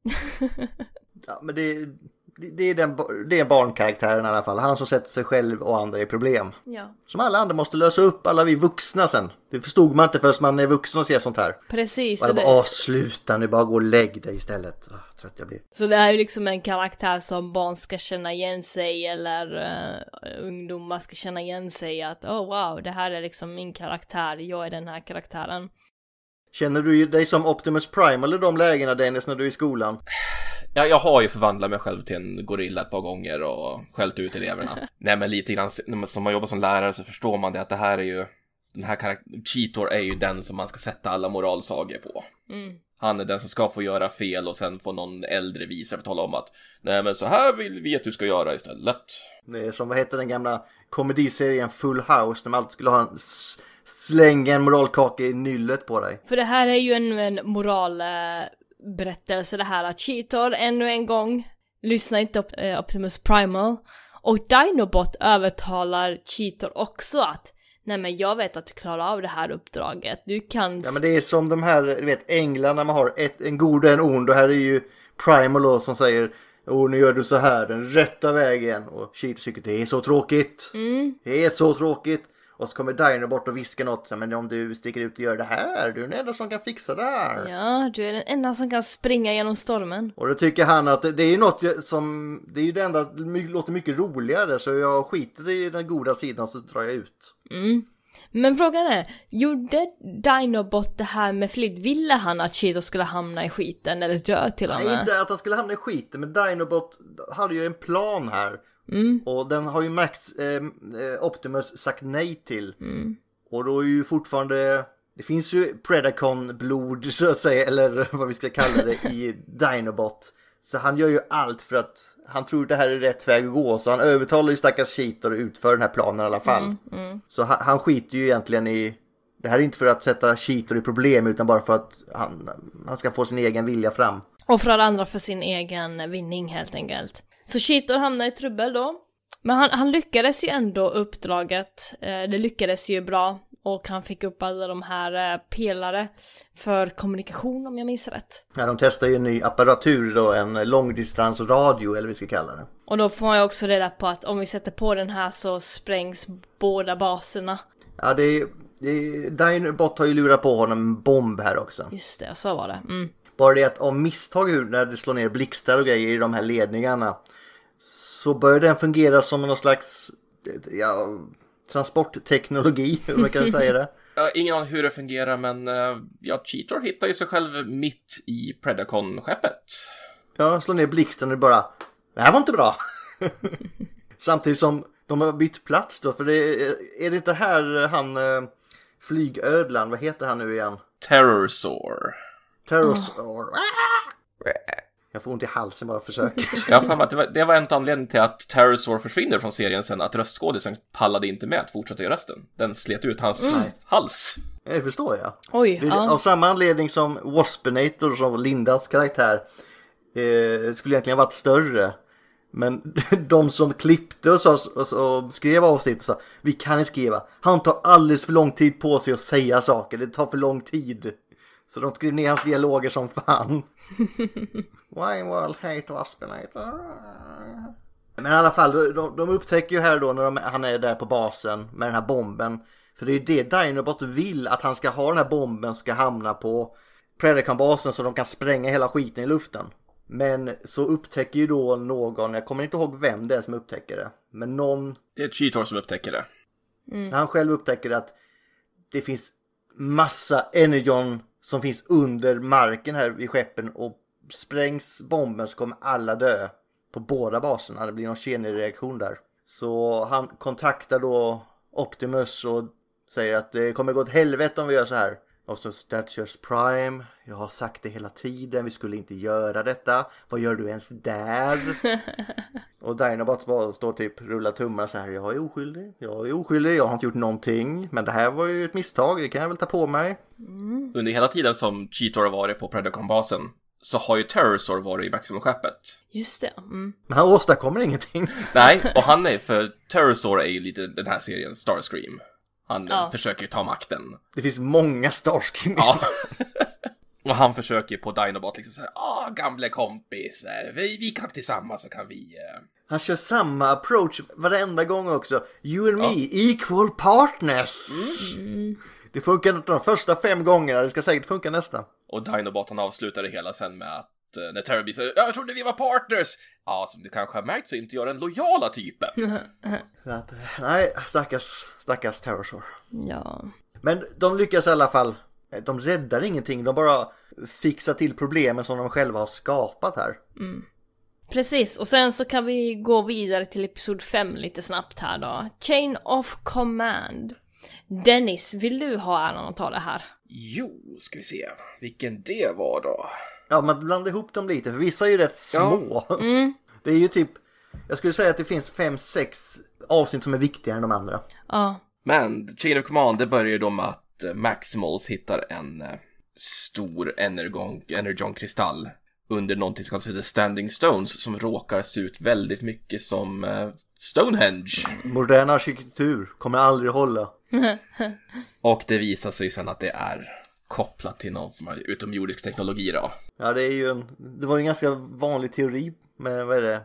Ja, men det, det- det är, den, det är barnkaraktären i alla fall. Han som sätter sig själv och andra i problem. Ja, Som alla andra måste lösa upp, alla vi vuxna sen. Det förstod man inte förrän man är vuxen och ser sånt här. precis. Och jag bara, det, åh sluta nu, bara gå och lägg dig istället. Åh, trött jag blir. så det här är ju liksom en karaktär som barn ska känna igen sig eller eh, ungdomar ska känna igen sig att oh wow, det här är liksom min karaktär, jag är den här karaktären. Känner du dig som Optimus Prime eller de lägena Dennis när du är i skolan? Ja, jag har ju förvandlat mig själv till en gorilla ett par gånger och skällt ut eleverna. Nej, men lite grann, som man jobbar som lärare så förstår man det att det här är ju, den här karaktären, Cheetor är ju den som man ska sätta alla moralsagor på. Mm. Han är den som ska få göra fel och sen får någon äldre visa för att tala om att nej men så här vill vi att du ska göra istället. Det är som vad heter den gamla komediserien Full House när man alltid skulle ha en s- slänga en moralkaka i nyllet på dig. För det här är ju en, en moralberättelse det här att Cheetor ännu en gång. Lyssnar inte på eh, Optimus Primal. Och Dinobot övertalar Cheetor också att nej men jag vet att du klarar av det här uppdraget, du kan... Ja men det är som de här, du vet änglarna man har, ett, en god och en ond. Och här är ju Primal då som säger Åh nu gör du så här, den rätta vägen. Och Cheetor tycker det är så tråkigt. Mm, Det är så tråkigt. Och så kommer Dino bort och viskar något, så, men om du sticker ut och gör det här, du är den enda som kan fixa det här. ja, du är den enda som kan springa genom stormen. Och då tycker han att det, det är ju något som, det är ju det enda, låter mycket roligare så jag skiter i den goda sidan så drar jag ut. Mm. Men frågan är, gjorde Dinobot det här med flit? Ville han att Cheetor skulle hamna i skiten eller dö till och Nej, med? inte att han skulle hamna i skiten, men Dinobot hade ju en plan här. Och den har ju Max eh, eh, Optimus sagt nej till. Och då är ju fortfarande, det finns ju Predacon-blod så att säga, eller vad vi ska kalla det, i Dinobot. Så han gör ju allt för att han tror det här är rätt väg att gå. Så han övertalar ju stackars Cheetor att utföra den här planen i alla fall. Så han, han skiter ju egentligen i det här är inte för att sätta Cheetor i problem utan bara för att han, han ska få sin egen vilja fram. Offrar andra för sin egen vinning helt enkelt. Så Cheetor hamnar i trubbel då. Men han, han lyckades ju ändå uppdraget. Eh, det lyckades ju bra. Och han fick upp alla de här eh, pelare för kommunikation om jag minns rätt. Ja, de testar ju en ny apparatur då, en långdistansradio eller vad vi ska kalla det. Och då får man ju också reda på att om vi sätter på den här så sprängs båda baserna. Ja, det är, Dinobot har ju lurat på honom en bomb här också. Just det, så var det. Mm. Bara det att av misstag när det slår ner blixtar och grejer i de här ledningarna så börjar den fungera som någon slags ja, transportteknologi, om man kan säga det. Jag ingen aning hur det fungerar, men eh, ja, Cheetor hittar ju sig själv mitt i Predacon-skeppet. Ja, slår ner blixten och bara, det här var inte bra. Samtidigt som de har bytt plats då, för det är, är det inte här han eh, flygödlan, vad heter han nu igen? Terrorsaur. Terrorsaur. Jag får ont i halsen bara jag försöker. Jag har att det var, det var en av anledningarna till att Terrorsaur försvinner från serien sen, att röstskådisen pallade inte med att fortsätta göra rösten. Den slet ut hans hals. Det förstår jag. Oj, Det ja. Av samma anledning som Waspinator som Lindas karaktär eh, skulle egentligen ha varit större. Men de som klippte och, så, och, så, och skrev avsnitt sa vi kan inte skriva. Han tar alldeles för lång tid på sig att säga saker. Det tar för lång tid. Så de skrev ner hans dialoger som fan. Why world hate Waspinator? Men i alla fall, de, de upptäcker ju här då när de, han är där på basen med den här bomben. För det är ju det Dinobot vill, att han ska ha den här bomben som ska hamna på Predacon-basen så de kan spränga hela skiten i luften. Men så upptäcker ju då någon, jag kommer inte ihåg vem det är som upptäcker det. Men någon, Det är Cheetor som upptäcker det. när han själv upptäcker att det finns massa Energon som finns under marken här vid skeppen och sprängs bomben så kommer alla dö på båda baserna. Det blir någon kedjereaktion där. Så han kontaktar då Optimus och säger att det kommer gå åt helvete om vi gör så här. Och så just prime. Jag har sagt det hela tiden. Vi skulle inte göra detta. Vad gör du ens där? och Dinobot bara står typ rullar tummarna så här. Jag är oskyldig. Jag är oskyldig. Jag har inte gjort någonting. Men det här var ju ett misstag. Det kan jag väl ta på mig. Under hela tiden som Cheetor har varit på Predacon-basen så har ju Terrorsaur varit i Maximum-skeppet. Just det. Mm. Men han åstadkommer ingenting. Nej, och han är, för Terrorsaur är ju lite den här serien Starscream. Han Ja. försöker ju ta makten. Det finns många Starscream. Ja. Och han försöker på Dinobot liksom säga, ah gamle kompis, eh, vi, vi kan tillsammans så kan vi... eh." Han kör samma approach varenda gång också. You and me, equal partners. Det funkar inte de första fem gångerna, det ska säkert funka nästa. Och Dinobot han avslutar det hela sen med att när Terrorby säger jag trodde vi var partners! Ja, som du kanske har märkt så är inte jag den lojala typen. Så att, nej, stackars, stackars Terrorsaur. Ja. Men de lyckas i alla fall. De räddar ingenting, de bara fixar till problemen som de själva har skapat här. Precis, och sen så kan vi gå vidare till episod 5 lite snabbt här då. Chain of Command. Dennis, vill du ha äran att ta det här? Jo, ska vi se vilken det var då. Ja, man blandar ihop dem lite, för vissa är ju rätt små. Det är ju typ, jag skulle säga att det finns fem, sex avsnitt som är viktigare än de andra. Ja. Men Chain of Command, det börjar ju då med att eh, Maximals hittar en eh, stor energon, energon-kristall under någonting som kallas för The Standing Stones som råkar se ut väldigt mycket som eh, Stonehenge. Modern arkitektur kommer aldrig hålla. Och det visar sig sen att det är kopplat till någon form av utomjordisk teknologi då. Ja, det är ju en, det var ju en ganska vanlig teori med, vad är det?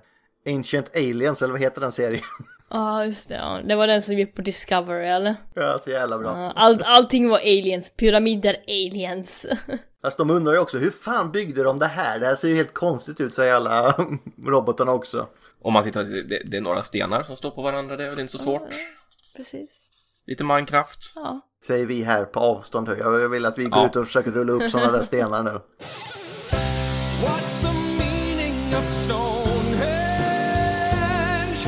Ancient Aliens, eller vad heter den serien? Ja, just det. Ja. Det var den som gick på Discovery, eller? ja, så jävla bra. Ja, Allt, allting var aliens. Pyramider aliens. Fast de undrar ju också, hur fan byggde de det här? Det här ser ju helt konstigt ut, säger alla robotarna också. Om man tittar, det, det är några stenar som står på varandra, det är inte så svårt. Precis. Lite Minecraft. Ja. Säger vi här på avstånd. Jag vill att vi går Ja. ut och försöker rulla upp sådana där stenar nu. What's the meaning of Stonehenge?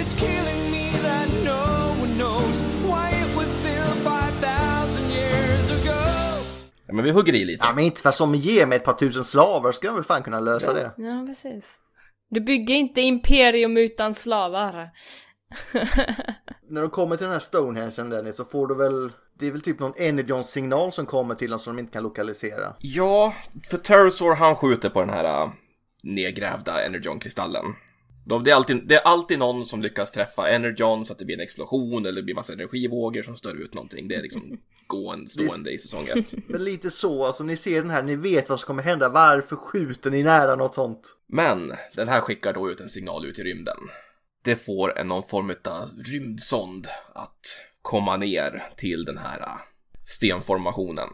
It's killing me that no one knows why it was built 5,000 years ago. Ja, men vi hugger i lite. Ja, men inte för som ge mig ett par tusen slavar ska jag väl fan kunna lösa det. Ja, precis. Du bygger inte imperium utan slavar. När de kommer till den här Stonehenge Dennis så får du väl det är väl typ någon Energon-signal som kommer till dem som de inte kan lokalisera. Ja, för Terrorsaur han skjuter på den här äh, nedgrävda Energon-kristallen. De, det, är alltid, det är alltid någon som lyckas träffa Energon så att det blir en explosion eller det blir massa energivågor som stör ut någonting. Det är liksom gående, stående i säsong ett. Men lite så, alltså ni ser den här, ni vet vad som kommer hända. Varför skjuter ni nära något sånt? Men den här skickar då ut en signal ut i rymden. Det får en någon form av rymdsond att komma ner till den här äh, stenformationen.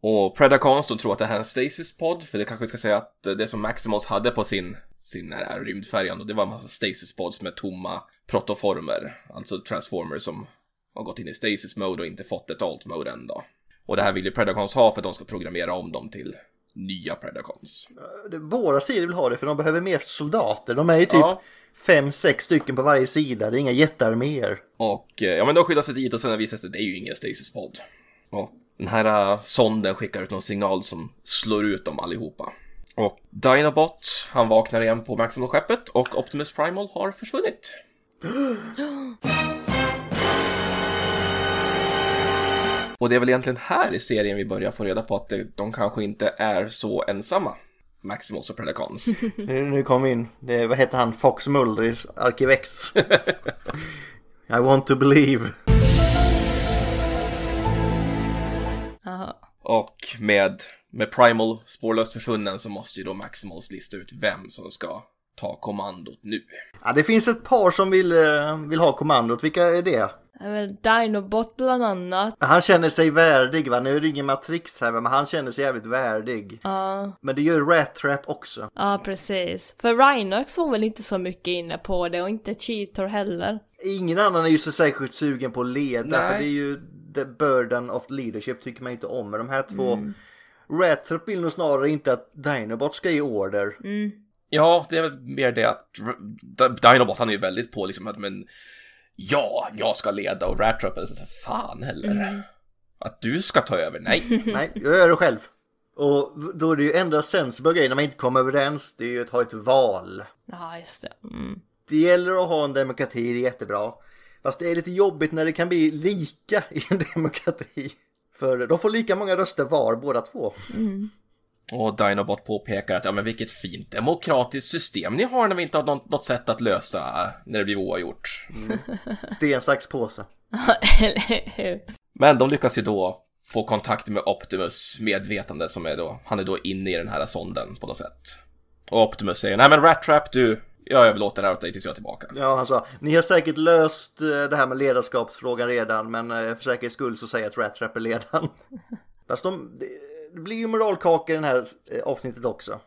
Och Predacons de tror att det här är en stasis pod, för det kanske ska säga att det som Maximals hade på sin, sin här rymdfärjan, och det var en massa stasis pods med tomma protoformer, alltså transformers som har gått in i stasis mode och inte fått ett alt mode än då. Och det här vill ju Predacons ha för att de ska programmera om dem till nya Predacons. Det- Våra sidor vill ha det för de behöver mer soldater. De är ju typ Ja fem, sex stycken på varje sida. Det är inga jättearméer. Och eh, ja, men de skyddar sig dit och sen visar det sig att det är ju ingen Stasis-podd. Och den här uh, sonden skickar ut någon signal som slår ut dem allihopa. Och Dinobot, han vaknar igen på Maximal-skeppet och Optimus Primal har försvunnit. och det är väl egentligen här i serien vi börjar få reda på att de kanske inte är så ensamma. Maximals och Predacons. Nu, nu kom vi in. Det vad heter han? Fox Mulders Arkivex. I want to believe. Och med, med Primal spårlöst försvunnen så måste ju då Maximals lista ut vem som ska ta kommandot nu. Ja, det finns ett par som vill, eh, vill ha kommandot. Vilka är det? Dinobot bland annat. Han känner sig värdig va? Nu är det ingen Matrix här men han känner sig jävligt värdig. Ja, Men det gör Rat Trap också. ja precis. För Rhinox var väl inte så mycket inne på det och inte Cheetor heller. Ingen annan är ju så särskilt sugen på att leda Nej. för det är ju the burden of leadership tycker man inte om. Men de här två Rat Trap vill nog snarare inte att Dinobot ska ge order. Ja, det är väl mer det att Dinobot han är ju väldigt på liksom att men ja, jag ska leda och Rattrap är så fan heller. Att du ska ta över, nej. Nej, jag gör det själv. Och då är det ju enda sensible grejen när man inte kommer överens, det är ju att ha ett val. Ja, just det. Mm. Det gäller att ha en demokrati, det är jättebra. Fast det är lite jobbigt när det kan bli lika i en demokrati. För de får lika många röster var, båda två. Och Dinobot påpekar att ja men vilket fint demokratiskt system ni har när vi inte har något, något sätt att lösa när det blir oavgjort. Sten, sax, påse. Men de lyckas ju då få kontakt med Optimus medvetande som är då, han är då inne i den här sonden på något sätt. Och Optimus säger, nej men Rat Trap du, jag överlåter det här åt dig tills jag är tillbaka. Ja, han sa, ni har säkert löst eh, det här med ledarskapsfrågan redan, men eh, för säkerhets skull så säger jag att Rat Trap är ledaren. Fast de, det, blir ju moralkaka i det här eh, avsnittet också.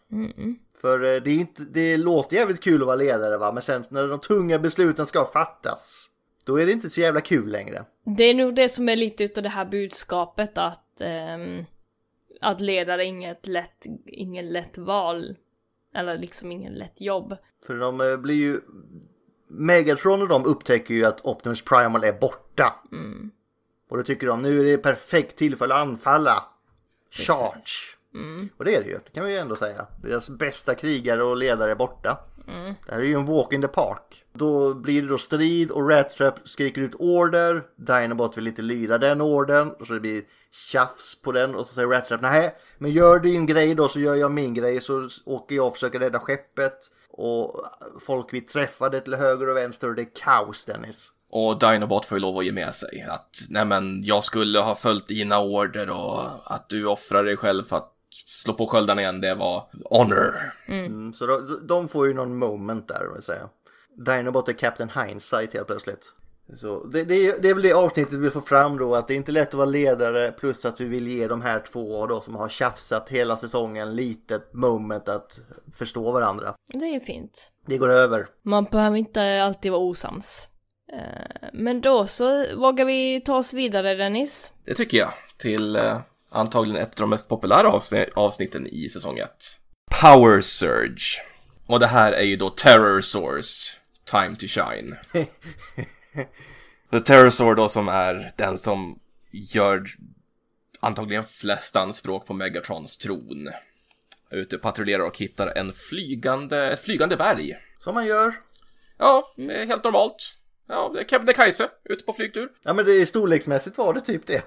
För eh, det, är inte, det låter jävligt kul att vara ledare va, men sen när de tunga besluten ska fattas, då är det inte så jävla kul längre. Det är nog det som är lite utav det här budskapet att, ehm, att ledare är inget lätt, ingen lätt val. Eller liksom ingen lätt jobb. För de eh, blir ju... Megatron och de upptäcker ju att Optimus Primal är borta. Och då tycker de nu är det perfekt tillfälle att anfalla. Charge! Och det är det ju, det kan vi ju ändå säga. Deras bästa krigare och ledare är borta. Det här är ju en walk in the park. Då blir det då strid och Rat Trap skriker ut order. Dinobot vill inte lyda den ordern. Och så det blir tjafs på den. Och så säger Rat Trap nej, men gör din grej då så gör jag min grej. Så åker jag och försöker rädda skeppet. Och folk vi träffade till höger och vänster och det är kaos Dennis. Och Dinobot får ju lov att ge med sig att nej men jag skulle ha följt dina order och att du offrar dig själv för att slå på sköldarna igen, det var honor. Mm, så de, de får ju någon moment där, vill säga. Dinobot är Captain Hindsight helt plötsligt. Så det, det, är, det är väl det avsnittet vi får fram då, att det är inte lätt att vara ledare plus att vi vill ge de här två då som har tjafsat hela säsongen litet moment att förstå varandra. Det är ju fint. Det går över. Man behöver inte alltid vara osams. Eh, Men då så vågar vi ta oss vidare Dennis. Det tycker jag. Till eh, antagligen ett av de mest populära avsni- avsnitten i säsong 1. Power Surge. Och det här är ju då Terror Source, Time to Shine. The Terror Sword då som är den som gör antagligen flest anspråk på Megatrons tron. Ute och patrullerar och hittar en flygande, ett flygande berg. Som man gör. Ja, helt normalt. Ja, det är Kebnekaise ute på flygtur. Ja men det är storleksmässigt var det typ det.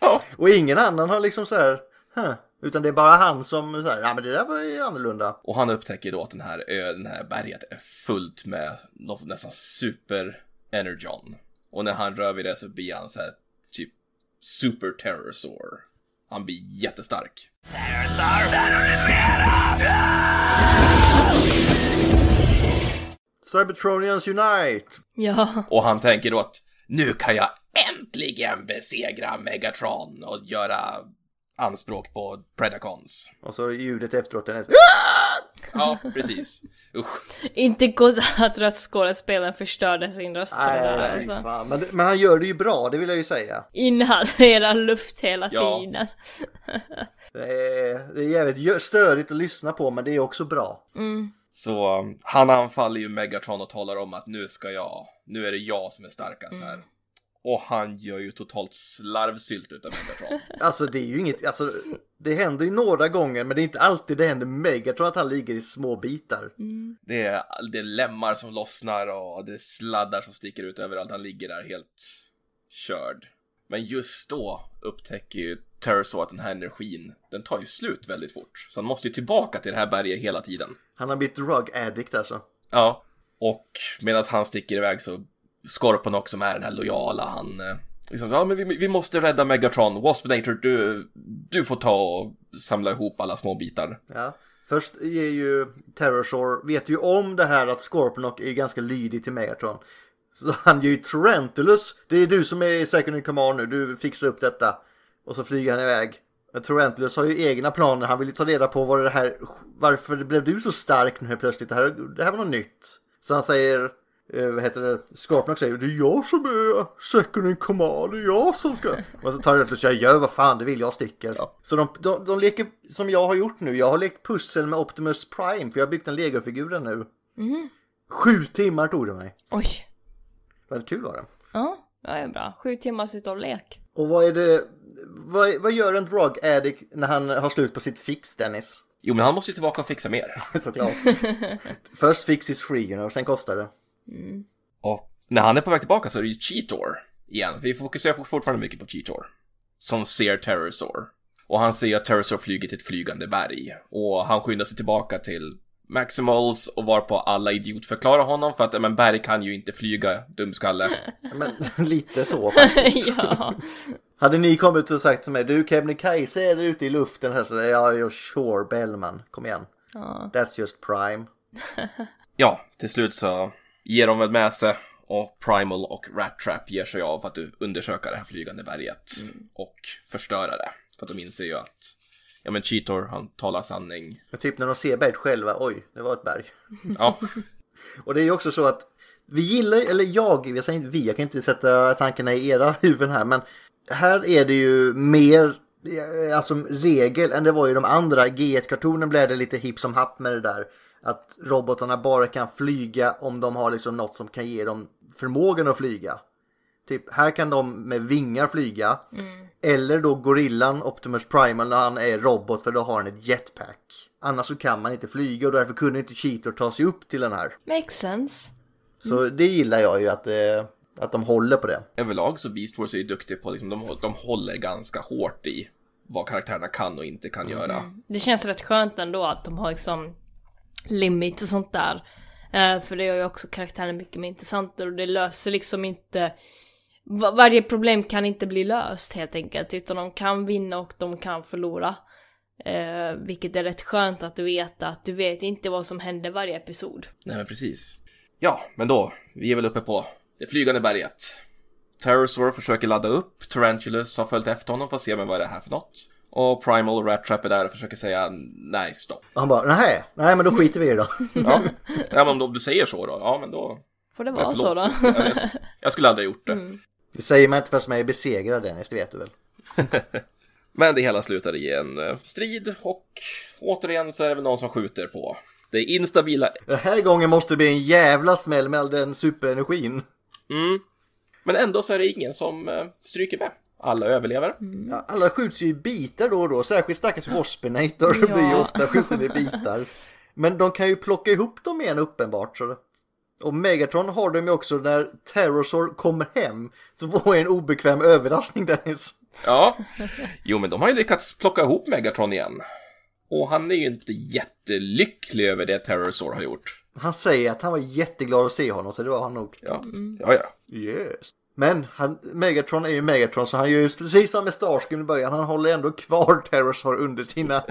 Ja, Och ingen annan har liksom så här, huh. Utan det är bara han som så här, ja men det där var ju annorlunda. Och han upptäcker då att den här, ö, den här berget är fullt med något nästan super energon. Och när han rör vid det så blir han så här typ super terrorsaur. Han blir jättestark. Cybertronians Unite! Ja, Och han tänker då att nu kan jag äntligen besegra Megatron och göra anspråk på Predacons. Och så ljudet efteråt den är så, Ja, precis. Usch. inte goza att röstskådespelaren förstörde sin röst Nej, där nej, alltså. fan. Men, men han gör det ju bra, det vill jag ju säga. Inhalera luft hela Ja. tiden. Det är, det är jävligt störigt att lyssna på, men det är också bra. Så um, han anfaller ju Megatron och talar om att nu ska jag, nu är det jag som är starkast här. Och han gör ju totalt slarvsylt utav Megatron. Alltså det är ju inget, alltså det händer ju några gånger, men det är inte alltid det händer Megatron att han ligger i små bitar. Det är, det är lemmar som lossnar och det är sladdar som sticker ut överallt. Han ligger där helt körd. Men just då upptäcker ju Terrorsaur att den här energin, den tar ju slut väldigt fort. Så han måste ju tillbaka till det här berget hela tiden. Han har blivit drug addict alltså. Ja, och medan han sticker iväg så Scorponok som är den här lojala, han eh, liksom, ja men vi, vi måste rädda Megatron, Waspinator, du, du får ta och samla ihop alla små bitar. Ja. Först ger ju Terrorsaur, vet ju om det här att Scorponok är ganska lydig till Megatron. Så han ger ju Tarantulas, det är du som är second in command nu, du fixar upp detta. Och så flyger han iväg. Men Tarantulas har ju egna planer, han vill ju ta reda på vad det här, varför blev du så stark nu helt plötsligt? Det här, det här var något nytt. Så han säger, eh, vad heter det, Scorponok säger det är jag som är second in command, det är jag som ska. Och så tar Tarantulas säger gör vad fan du vill, jag sticker. Ja. Så de, de, de leker som jag har gjort nu, jag har lekt pussel med Optimus Prime för jag har byggt en legofiguren nu. Sju timmar tog det mig. Oj. Väldigt kul var det. Ja, det är bra. Sju timmars utav lek. Och vad är det, vad, vad gör en drug addict när han har slut på sitt fix Dennis? Jo, men han måste ju tillbaka och fixa mer. Såklart. First fix is free you know, sen kostar det. Och när han är på väg tillbaka så är det ju Cheetor igen. Vi fokuserar fortfarande mycket på Cheetor. Som ser Terrorsaur. Och han ser att Terrorsaur flyger till ett flygande berg. Och han skyndar sig tillbaka till Maximals och varpå alla idiotförklarar honom för att men berg kan ju inte flyga, dumskalle. Men lite så faktiskt. ja. Hade ni kommit och sagt till mig, du Kebnekaise är där ute i luften här så där, ja, jag sure Bellman, kom igen. Ja. That's just prime. Ja, till slut så ger de väl med sig och Primal och Rat Trap ger sig av för att undersöka det här flygande berget och förstöra det. För att de inser ju att, ja men Cheetor, han talar sanning. Men typ när de ser berget själva, oj, det var ett berg. Ja, Och det är ju också så att vi gillar, eller jag, jag säger inte vi, jag kan inte sätta tankarna i era huvuden här, men här är det ju mer eh, alltså regel än det var i de andra. G1-kartonen blev det lite hipp som happ med det där. Att robotarna bara kan flyga om de har liksom något som kan ge dem förmågan att flyga. Typ här kan de med vingar flyga. Eller då gorillan Optimus Primal när han är robot för då har han ett jetpack. Annars så kan man inte flyga och därför kunde inte Cheetor ta sig upp till den här. Makes sense. Så det gillar jag ju att, eh, att de håller på det. överlag så Beast Wars är ju duktiga på liksom, de, de håller ganska hårt i vad karaktärerna kan och inte kan göra. Det känns rätt skönt ändå att de har liksom limit och sånt där. Eh, för det gör ju också karaktären mycket mer intressantare och det löser liksom inte varje problem kan inte bli löst helt enkelt utan de kan vinna och de kan förlora. Eh, vilket är rätt skönt att veta att du vet inte vad som händer varje episod. Nej men precis. Ja, men då, vi är väl uppe på det flygande berget. Terrorsaur försöker ladda upp, Tarantulas har följt efter honom för att se men vad är det här för något. Och Primal och Rat Trap är där och försöker säga nej, stopp. Och han bara, nej, nej men då skiter vi i det då. Ja, ja men om du säger så då, ja men då... Får det vara så då? jag, jag skulle aldrig ha gjort det. Det säger man inte förrän man är besegrad Dennis, det vet du väl. Men det hela slutar i en eh, strid och återigen så är det väl någon som skjuter på det instabila Den här gången måste det bli en jävla smäll med all den superenergin. Mm. Men ändå så är det ingen som eh, stryker med. Alla överlever. Ja, alla skjuts ju i bitar då och då, särskilt stackars Waspinator Ja. blir ju ofta skjuten i bitar. Men de kan ju plocka ihop dem igen uppenbart. Så. Och Megatron har de ju också när Terrorsaur kommer hem. Så får en obekväm överraskning Dennis. Ja. Jo, men de har ju lyckats plocka ihop Megatron igen. Och han är ju inte jättelycklig över det Terrorsaur har gjort. Han säger att han var jätteglad att se honom så det var han nog. Ja, ja, ja. Yes. Men han, Megatron är ju Megatron så han gör ju precis som med Starscream i början. Han håller ändå kvar Terrorsaur under sina,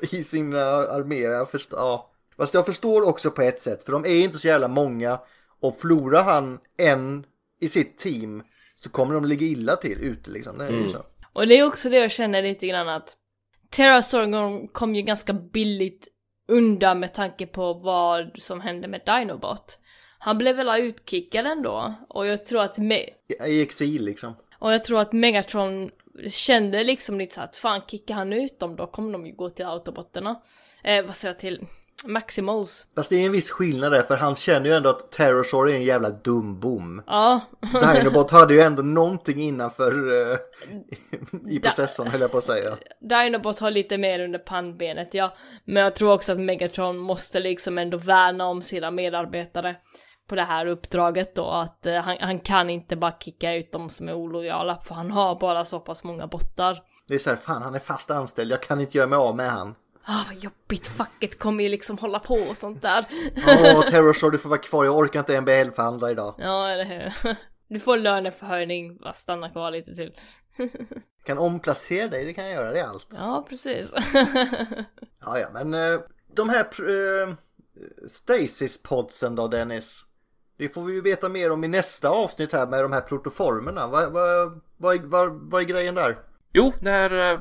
i sina arméer. Ja. Fast jag förstår också på ett sätt för de är inte så jävla många. Och förlorar han en i sitt team så kommer de ligga illa till ute liksom. Det är ju så. Och det är också det jag känner lite grann att Terrasor kom ju ganska billigt undan med tanke på vad som hände med Dinobot. Han blev väl utkickad ändå och jag tror att Me- I exil liksom. och jag tror att Megatron kände liksom lite så att fan kickar han ut dem då kommer de ju gå till autobotterna. Eh, vad säger jag till Maximals? Fast det är en viss skillnad där för han känner ju ändå att Terrorsaur är en jävla dum bom. Ja, Dinobot hade ju ändå någonting innanför eh, i processorn höll jag på att säga. Dinobot har lite mer under pannbenet, ja. Men jag tror också att Megatron måste liksom ändå värna om sina medarbetare på det här uppdraget då, att eh, han, han kan inte bara kicka ut dem som är olojala, för han har bara så pass många bottar. Det är så här, fan han är fast anställd, jag kan inte göra mig av med han. Ah, vad jobbigt, facket kommer ju liksom hålla på och sånt där. Åh, Terrorsaur du får vara kvar, jag orkar inte MBL-förhandla idag. ja, eller hur? Du får löneförhöjning, bara stanna kvar lite till. Kan omplacera dig, det kan jag göra, det är allt. Ja, precis. Ja, ja, men eh, de här uh, Stasis-podsen då Dennis. Det får vi ju veta mer om i nästa avsnitt här med de här protoformerna. Vad, vad, vad, är- vad, vad är grejen där? Jo, när, eh,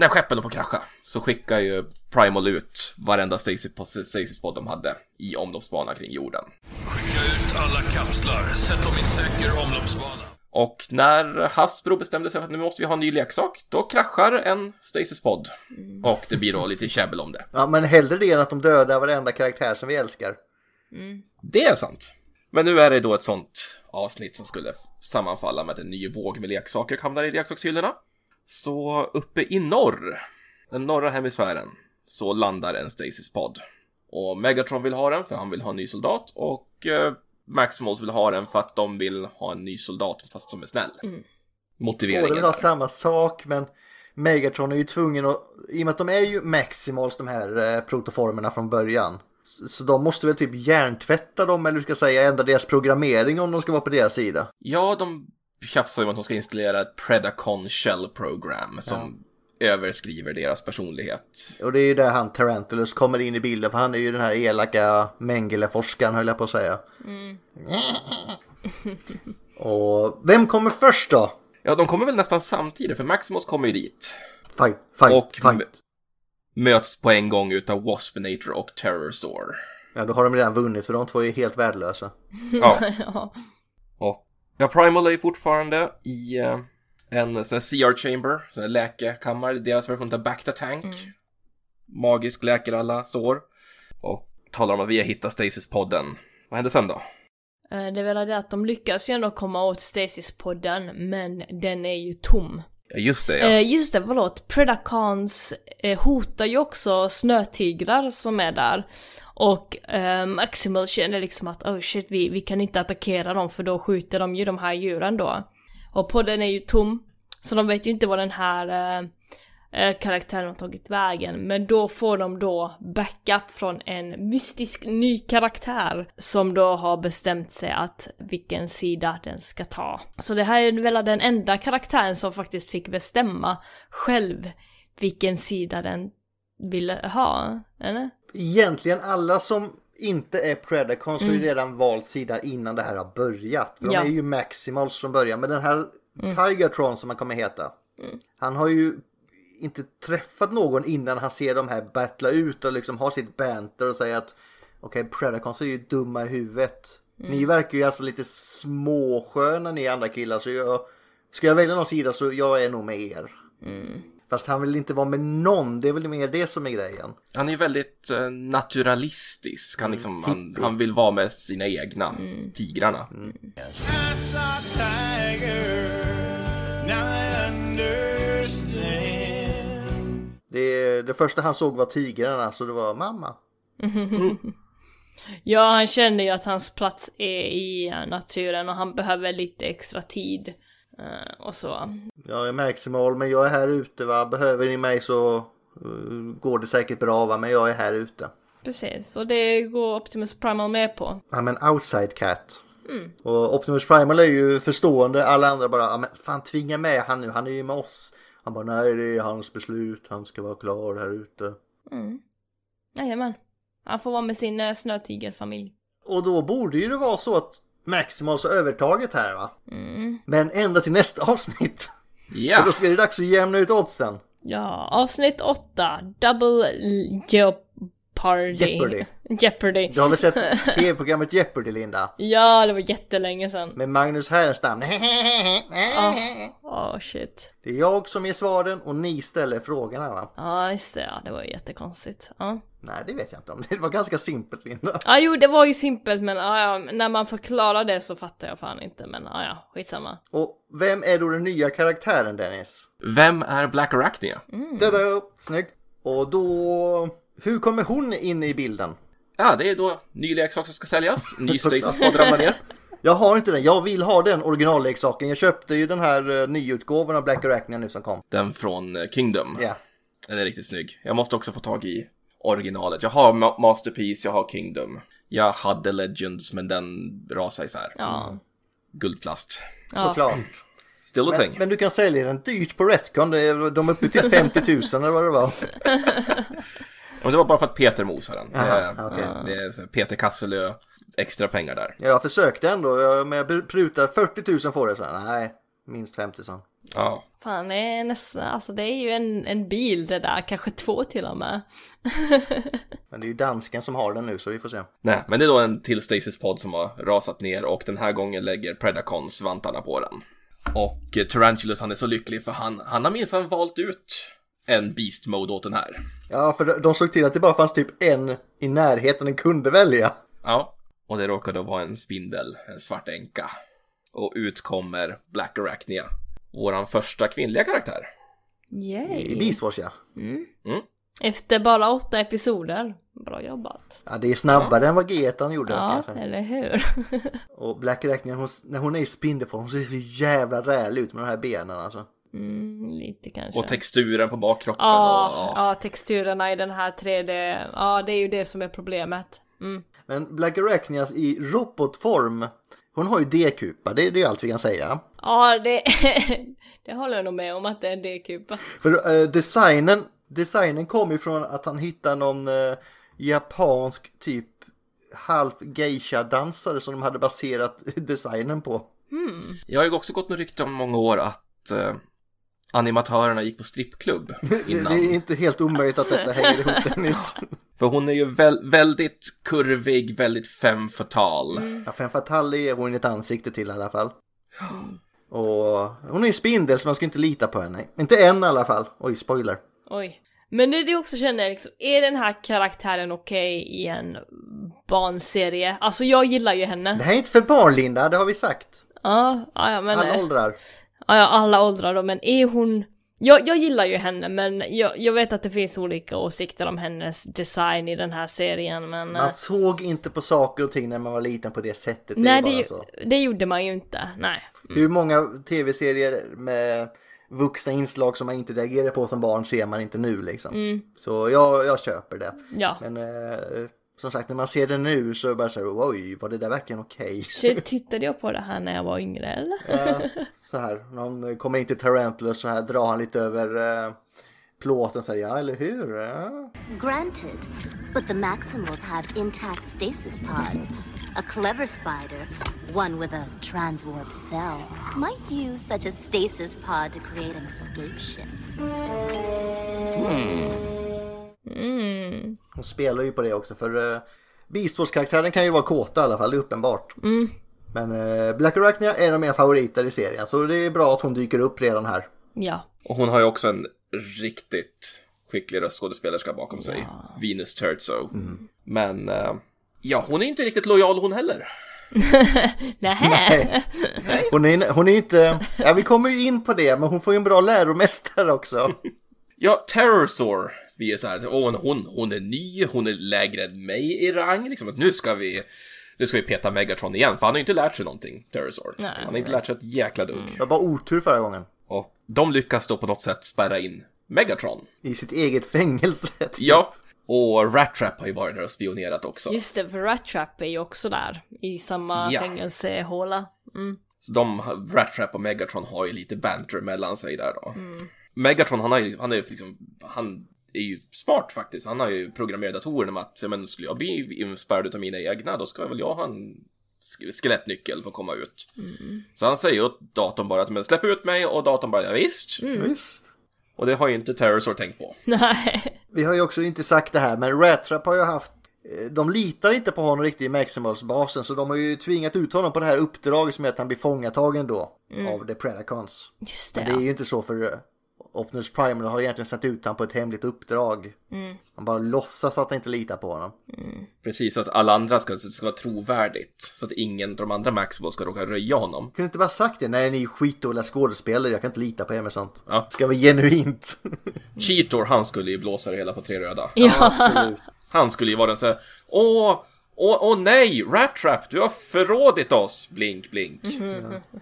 när skeppen är på att krascha så skickar ju Primal ut varenda Stasis-pod de hade i omloppsbana kring jorden. Skicka ut alla kapslar. Sätt dem i säker omloppsbana. Och när Hasbro bestämde sig för att nu måste vi ha en ny leksak, då kraschar en Stasis-pod. Och det blir då lite käbbel om det. Ja, men hellre det än att de dödar varenda karaktär som vi älskar. Det är sant. Men nu är det då ett sånt avsnitt som skulle sammanfalla med att en ny våg med leksaker hamnar i leksakshyllorna. Så uppe i norr, den norra hemisfären, så landar en Stasis-pod. Och Megatron vill ha den för han vill ha en ny soldat och eh, Maximals vill ha den för att de vill ha en ny soldat fast som är snäll. Båda Motiveringen vill ha samma sak, men Megatron är ju tvungen att, i och med att de är ju Maximals de här eh, protoformerna från början. Så, så de måste väl typ hjärntvätta dem, eller vi ska säga ändra deras programmering om de ska vara på deras sida. Ja, de tjafsar om att de ska installera ett Predacon Shell Program som överskriver deras personlighet. Och det är ju där han Tarantulas kommer in i bilden för han är ju den här elaka Mengele-forskaren höll jag på att säga. och vem kommer först då? Ja, de kommer väl nästan samtidigt, för Maximus kommer ju dit. Fight, fight, och fight. mö- möts på en gång utav Waspinator och Terrorsaur. Ja, då har de redan vunnit för de två är helt värdelösa. Ja, Ja. och ja, Primal är fortfarande i eh, en sån här CR chamber, sån här läkekammare, deras version av Back to Tank. Magisk läker alla sår. Och talar om att vi har hittat Stasis-podden. Vad hände sen då? Eh, Det är väl det att de lyckas ju ändå komma åt Stasis-podden, men den är ju tom. Just det ja. Eh, just det, förlåt. Predacons eh, hotar ju också snötigrar som är där. Och eh, Maximal känner liksom att oh shit, vi, vi kan inte attackera dem för då skjuter de ju de här djuren då. Och podden är ju tom. Så de vet ju inte vad den här eh, eh, karaktären har tagit vägen. Men då får de då backup från en mystisk ny karaktär som då har bestämt sig att vilken sida den ska ta. Så det här är väl den enda karaktären som faktiskt fick bestämma själv vilken sida den ville ha, eller? Egentligen alla som inte är Predacons har ju redan valt sida innan det här har börjat. För Ja. de är ju Maximals från början. Men den här Tigertron som han kommer heta. Han har ju inte träffat någon innan han ser de här battla ut och liksom ha sitt banter och säga att okej Predacons är ju dumma i huvudet. Ni verkar ju alltså lite småsköna ni andra killar så jag ska jag välja någon sida så jag är nog med er. Fast han vill inte vara med någon, det är väl mer det som är grejen. Han är väldigt eh, naturalistisk. Han, liksom, han, hippie. han vill vara med sina egna, tigrarna. I Det, det första han såg var tigrarna så det var mamma. Ja, han känner ju att hans plats är i naturen och han behöver lite extra tid. eh, och så. Jag är maximal men jag är här ute va. Behöver ni mig så eh, går det säkert bra va. Men jag är här ute. Precis, och det går Optimus Primal med på. I'm an outside cat. Och Optimus Primal är ju förstående. Alla andra bara, "Ja, men fan tvinga med han nu. Han är ju med oss. Han bara, nej det är hans beslut. Han ska vara klar här ute. Jajamän. Han får vara med sin uh, snötigerfamilj. Och då borde ju det vara så att Maximals har övertaget här va. Men ända till nästa avsnitt. För Ja, då ska det dags att jämna ut oddsen. Ja, avsnitt 8. Double Jeopardy. Jeopardy. Jeopardy. Du har väl sett tv-programmet Jeopardy Linda? Ja, det var jättelänge sedan. Med Magnus Härenstam. Åh shit. Det är jag som ger svaren och ni ställer frågorna va? Ja, just det. Ja, det var ju jättekonstigt. Ja. Nej det vet jag inte om. Det var ganska simpelt Linda. Ja, jo, det var ju simpelt, men ja, ja, när man förklarar det så fattar jag fan inte. Men ja, ja, skitsamma. Och vem är då den nya karaktären Dennis? vem är Black Arachnia? Tada! Snyggt! Och då... Hur kommer hon in i bilden? Ja, det är då ny leksak som ska säljas. Ny Stasis-podd ramlar ner. Jag har inte den, jag vill ha den originalleksaken. Jag köpte ju den här uh, nyutgåvan av Black Arachnia nu som kom. Den från eh, Kingdom. Ja. Den är riktigt snygg. Jag måste också få tag i originalet. Jag har Ma- Masterpiece, jag har Kingdom. Jag hade Legends, men den rasar isär. Ja. Guldplast. Ja. Såklart. Still a Men, thing. men du kan sälja den dyrt på Retcon. De är uppe till 50 000 eller vad det var. Men det var bara för att Peter mosade den. Jaha, det, okej. det är Peter Kasselö, extra pengar där. Jag försökte ändå, jag- men jag prutar 40 000 får det. Så här, nej, minst 50 så. Ja. Fan, det är nästan, alltså det är ju en, en bil det där, kanske två till och med. Men det är ju dansken som har den nu så vi får se. Nej, men det är då en till Stasis-podd som har rasat ner och den här gången lägger Predacon svantarna på den. Och eh, Tarantulas han är så lycklig för han, han har minsann valt ut en Beast Mode åt den här. Ja, för de- såg till att det bara fanns typ en i närheten den kunde välja. Ja, och det råkar då vara en spindel, en svart änka. Och ut kommer Black Arachnia, våran första kvinnliga karaktär. I Yay! Beast Wars ja. Efter bara åtta episoder. Bra jobbat. Ja, det är snabbare än vad Getan gjorde. kan Ja, eller hur? Och Black Arachnia, hon, när hon är i spindelform, hon ser så jävla räl ut med de här benen alltså. Mm, lite kanske. Och texturen på bakkroppen. Ja, och, ja, texturerna i den här 3D. Ja, det är ju det som är problemet. Mm. Men Black Arachnias i robotform hon har ju D-kupa, det, det är allt vi kan säga. Ja, det, det håller jag nog med om att det är en D-kupa. För eh, designen, designen kom ju från att han hittade någon eh, japansk typ halv geisha-dansare som de hade baserat designen på. Jag har ju också gått med rykte om många år att eh, animatörerna gick på strippklubb Det, innan. det är inte helt omöjligt att detta hänger ihop Dennis. För hon är ju väl, väldigt kurvig, väldigt femme fatale. Ja, Fem Fatale är hon ett ansikte till i alla fall. Och hon är en spindel så man ska inte lita på henne. Inte än i alla fall. Oj, spoiler. Oj. Men det du också känner liksom, är den här karaktären okej i en barnserie? Alltså jag gillar ju henne. Det här är inte för barn Linda, det har vi sagt. Ja, ja, ja men... Alla eh, åldrar. Ja, alla åldrar då, men är hon... Jag, jag gillar ju henne, men jag, jag vet att det finns olika åsikter om hennes design i den här serien, men... eh, Man såg inte på saker och ting när man var liten på det sättet. Det nej, är bara det, så. det gjorde man ju inte, nej. Hur många tv-serier med vuxna inslag som man inte reagerar på som barn ser man inte nu liksom. Mm. Så jag, jag köper det. Ja. Men eh, som sagt, när man ser det nu så är det bara så här, oj, var det där verkligen okej? Shit, tittade jag på det här när jag var yngre, eller? Eh, så här, någon kommer in till Tarantulas så här drar han lite över eh, plåten så här, ja eller hur? Ja. Granted, but the Maximals have intact stasis pods. A clever spider, one with a transwarp cell, might use such a stasis pod to create an escape ship. Mm. Hon spelar ju på det också för uh, Beast Wars-karaktären kan ju vara kåta i alla fall, det är uppenbart. Men uh, Black Arachnia är en av mina favoriter i serien så det är bra att hon dyker upp redan här. Ja. Och hon har ju också en riktigt skicklig röstskådespelerska bakom sig. Venus Terzo. Men eh, ja, hon är inte riktigt lojal hon heller. Nähä. Hon är, hon är inte, ja vi kommer ju in på det men hon får ju en bra läromästare också. Ja, Terrorsaur. Vi är så här, åh, hon, hon är ny, hon är lägre än mig i rang. Liksom att nu ska vi, nu ska vi peta Megatron igen. För han har ju inte lärt sig någonting, Terrorsaur. Nej. han har inte lärt sig ett jäkla dugg. Det var bara otur förra gången. Och de lyckas då på något sätt spärra in Megatron. I sitt eget fängelse. Ja. Och Rat Trap har ju varit där och spionerat också. Just det, för Rat Trap är ju också där, i samma Ja. fängelsehåla. Mm. Så de, Rat Trap och Megatron har ju lite banter mellan sig där då. Megatron, han, har ju, han är ju liksom, han är ju smart faktiskt. Han har ju programmerat datorerna med att, men skulle jag bli inspärrad utav mina egna, då ska väl jag ha en sk- skelettnyckel för att komma ut. Så han säger åt datorn bara att, men släpp ut mig, och datorn bara, ja, visst. Visst. Och det har ju inte Terrorsaur tänkt på. Nej. Vi har ju också inte sagt det här men Ratrap har ju haft eh, de litar inte på honom riktigt i Maximals-basen så de har ju tvingat ut honom på det här uppdraget som är att han blir fångatagen då av The Predacons. Just det, Men det är ju inte så för eh, Optimus Prime har egentligen satt ut honom på ett hemligt uppdrag. Han bara låtsas att han inte litar på honom. Precis, så att alla andra ska, ska vara trovärdigt. Så att ingen av de andra Maxwell ska råka röja honom. Kunde inte bara sagt det? Nej, ni är skitdåliga skådespelare, jag kan inte lita på er med sånt. Ja. Ska vara genuint. Cheetor, han skulle ju blåsa det hela på tre röda. Ja. Absolut. Han skulle ju vara den så här, åh, åh, åh nej, Rat Trap, du har förrådit oss, blink, blink,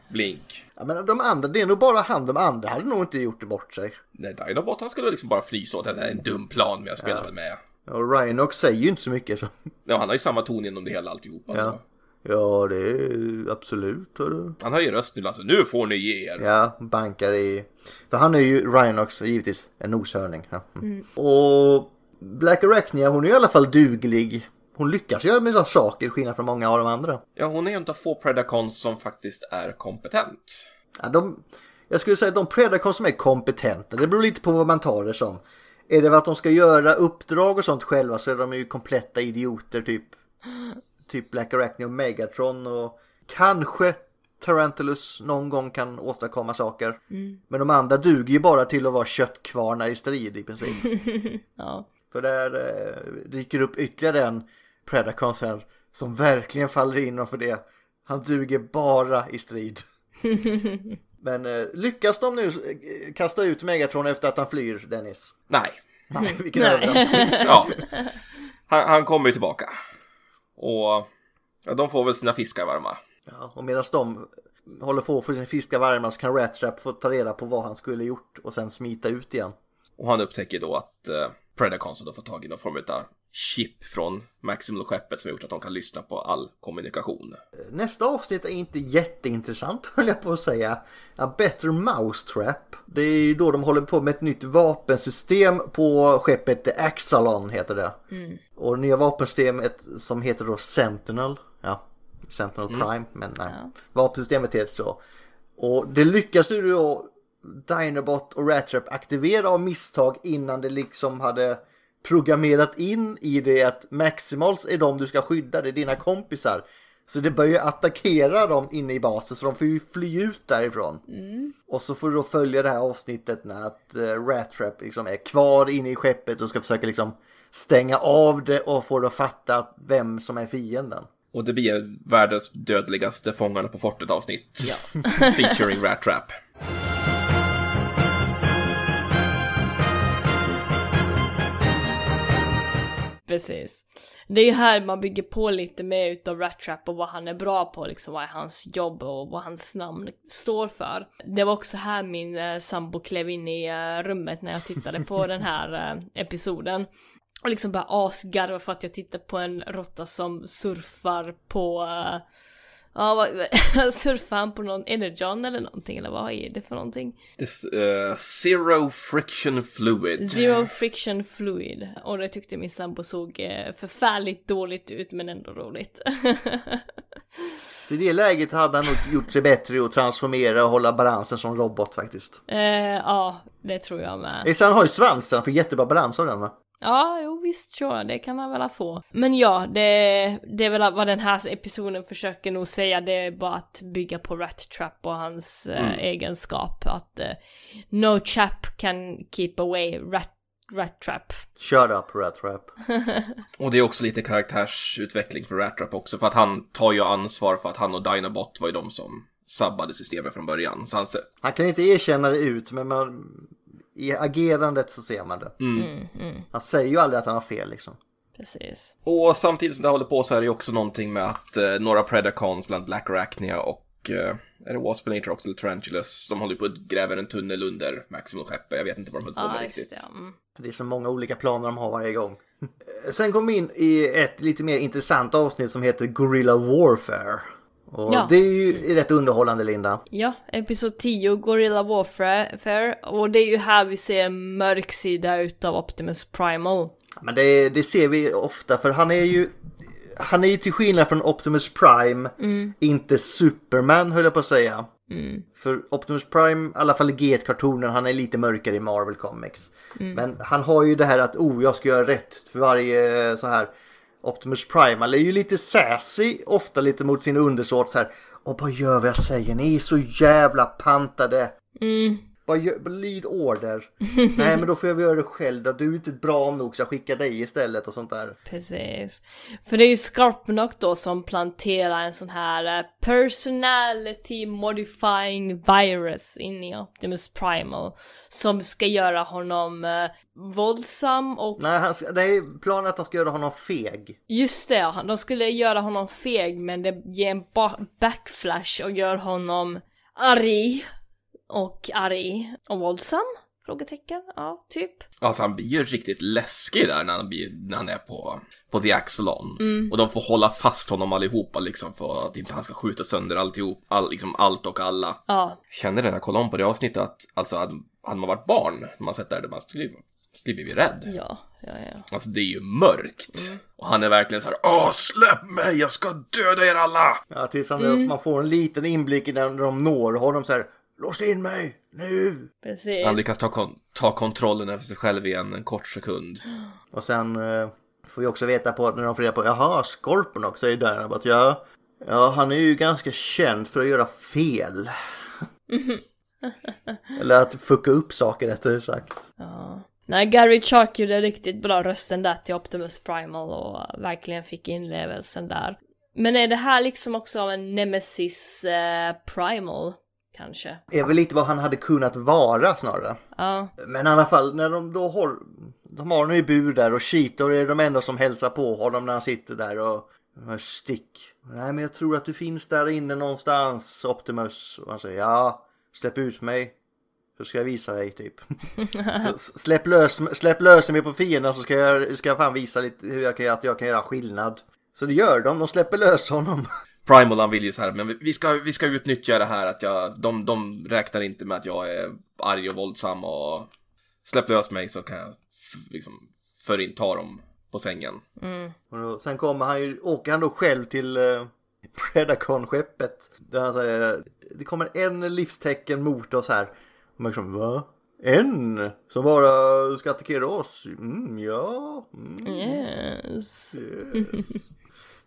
blink. Ja, men de andra, det är nog bara han, de andra hade nog inte gjort det bort sig. Nej, Dinobot, han skulle liksom bara frysa åt att det är en dum plan, men jag spelar väl med. Och Rhinox säger ju inte så mycket så. Ja, han har ju samma ton genom det hela alltihop alltså. Ja. Ja, det är absolut. hörru. Han höjer rösten ibland så, nu får ni ge er. Ja, bankar i... För han är ju Rhinox, givetvis en noshörning. Ja. Mm. Och Black Arachnia, hon är i alla fall duglig. Hon lyckas göra med sådana saker, skillnad från många av de andra. Ja, hon är ju inte av få Predacons som faktiskt är kompetent. Ja, de, jag skulle säga att de Predacons som är kompetenta, det beror lite på vad man tar det som. Är det för att de ska göra uppdrag och sånt själva så är de ju kompletta idioter typ. Typ Black Arachnia och Megatron och kanske Tarantulus någon gång kan åstadkomma saker. Men de andra duger ju bara till att vara köttkvarnar i strid i princip. ja. För där eh, dyker upp ytterligare en Predacon sen som verkligen faller in för det. Han duger bara i strid. Men eh, lyckas de nu eh, kasta ut Megatron efter att han flyr, Dennis? Nej. Nej, vilken Nej. överraskning. Ja. Han, han kommer ju tillbaka. Och ja, de får väl sina fiskar varma. Ja, och medan de håller på för sin fiska varma så kan Rattrap få ta reda på vad han skulle gjort och sen smita ut igen. Och han upptäcker då att eh, Predacons har då fått tag i någon form av chip från Maximal-skeppet som har gjort att de kan lyssna på all kommunikation. Nästa avsnitt är inte jätteintressant höll jag på att säga. A Better Mousetrap. Det är ju då de håller på med ett nytt vapensystem på skeppet The Axalon heter det. Och det nya vapensystemet som heter då Sentinel. Ja, Sentinel Prime. Men nej, vapensystemet heter så. Och det lyckas ju då Dinobot och Rattrap aktivera av misstag innan det liksom hade programmerat in i det att Maximals är de du ska skydda, det är dina kompisar. Så det börjar attackera dem inne i basen så de får ju fly ut därifrån. Och så får du då följa det här avsnittet när att uh, Rattrap liksom är kvar inne i skeppet och ska försöka liksom stänga av det och få det att fatta vem som är fienden. Och det blir världens dödligaste Fångarna på fortet avsnitt. Featuring Rat Trap. Precis. Det är ju här man bygger på lite mer utav Rat Trap och vad han är bra på, liksom vad är hans jobb och vad hans namn står för. Det var också här min eh, sambo klev in i eh, rummet när jag tittade på den här eh, episoden. Och liksom bara asgarva för att jag tittar på en råtta som surfar på eh, Ja, vad, surfar han på någon energon eller någonting eller vad är det för någonting? This, uh, zero friction fluid. Zero friction fluid. Och det tyckte min sambo såg eh, förfärligt dåligt ut men ändå roligt. I det läget hade han nog gjort sig bättre att transformera och hålla balansen som robot faktiskt. eh, ja, det tror jag med. Han har ju svansen, han får jättebra balans av den va? Ja, jo visst sure, det kan han väl få. Men ja, det, det är väl vad den här episoden försöker nog säga, det är bara att bygga på Rat Trap och hans eh, egenskap. Att eh, no chap can keep away Rat, rat Trap. Shut up Rat Trap. Och det är också lite karaktärsutveckling för Rat Trap också, för att han tar ju ansvar för att han och Dinobot var ju de som sabbade systemet från början. Så han, Han kan inte erkänna det ut men man, i agerandet så ser man det. Han säger ju aldrig att han har fel liksom. Precis. Och samtidigt som det håller på så är det ju också någonting med att eh, några Predacons bland Black Arachnia och eh, är det Waspinator också, eller Tarantulas, de håller ju på att gräva en tunnel under Maximal-skeppet. Jag vet inte vad de höll på med just riktigt. det. Mm. Det är så många olika planer de har varje gång. Sen kom vi in i ett lite mer intressant avsnitt som heter Gorilla Warfare. Och Ja. det är ju rätt underhållande Linda. Ja, episod 10, Gorilla Warfare, och det är ju här vi ser en mörk sida utav Optimus Primal. Men det, det ser vi ofta för han är ju han är ju till skillnad från Optimus Prime inte Superman höll jag på att säga. För Optimus Prime, i alla fall i G1-kartonen, han är lite mörkare i Marvel Comics. Men han har ju det här att oh, jag ska göra rätt för varje så här Optimus Primal är ju lite sassy, ofta lite mot sin undersåt så här. Och bara gör vad jag säger, ni är så jävla pantade. Mm bara lyd order. Nej men då får jag göra det själv då. Du är inte bra nog så jag skickar dig istället och sånt där. Precis. För det är ju Scarpnock då som planterar en sån här eh, personality modifying virus in i Optimus Primal. Som ska göra honom eh, våldsam och Nej, han, ska- det är planen att han ska göra honom feg. Just det, ja, de skulle göra honom feg men det ger en ba- backflash och gör honom arg. Och arg och våldsam? Frågetecken, ja, typ. Alltså han blir ju riktigt läskig där när han, blir, när han är på, på The Axelon. Mm. Och de får hålla fast honom allihopa liksom för att inte han ska skjuta sönder alltihop, all, liksom allt och alla. Ja, Känner när jag kollade om på det avsnittet att alltså hade, hade man varit barn, när man sett det där, man skulle, skulle blivit rädd. ja, ja, ja. Alltså det är ju mörkt. Och han är verkligen så här, åh släpp mig, jag ska döda er alla! Ja, tills han, man får en liten inblick i när de når honom så här. Lås in mig nu! Precis. Han lyckas ta, kon- ta kontrollen över sig själv igen en kort sekund. Och sen eh, får vi också veta på när de får reda på jaha, Scorpion också är där. Jag bara, ja, ja, han är ju ganska känd för att göra fel. Eller att fucka upp saker rättare sagt. Nej, Gary Chark gjorde riktigt bra rösten där till Optimus Primal och verkligen fick inlevelsen där. Men är det här liksom också av en Nemesis eh, Primal? Kanske. är väl lite vad han hade kunnat vara snarare. Ja, Men i alla fall, när de då har, de har honom i bur där och Cheetor är de enda som hälsar på honom när han sitter där och stick. Nej men jag tror att du finns där inne någonstans Optimus. Och han säger ja, släpp ut mig. Så ska jag visa dig typ. Släpp, lös, släpp lös mig på fienden så ska jag, ska jag fan visa lite hur jag kan, att jag kan göra skillnad. Så det gör de, de släpper lös honom. Primal han vill ju så här, men vi- ska, vi ska utnyttja det här att jag, de, de räknar inte med att jag är arg och våldsam och släpp lös mig så kan jag liksom förinta dem på sängen. Och då, sen kommer han ju, åker han då själv till eh, Predacon-skeppet. Där han säger, det kommer en livstecken mot oss här. Och man liksom, va? En? Som bara ska attackera oss? Mm, ja. Mm, Yes. yes.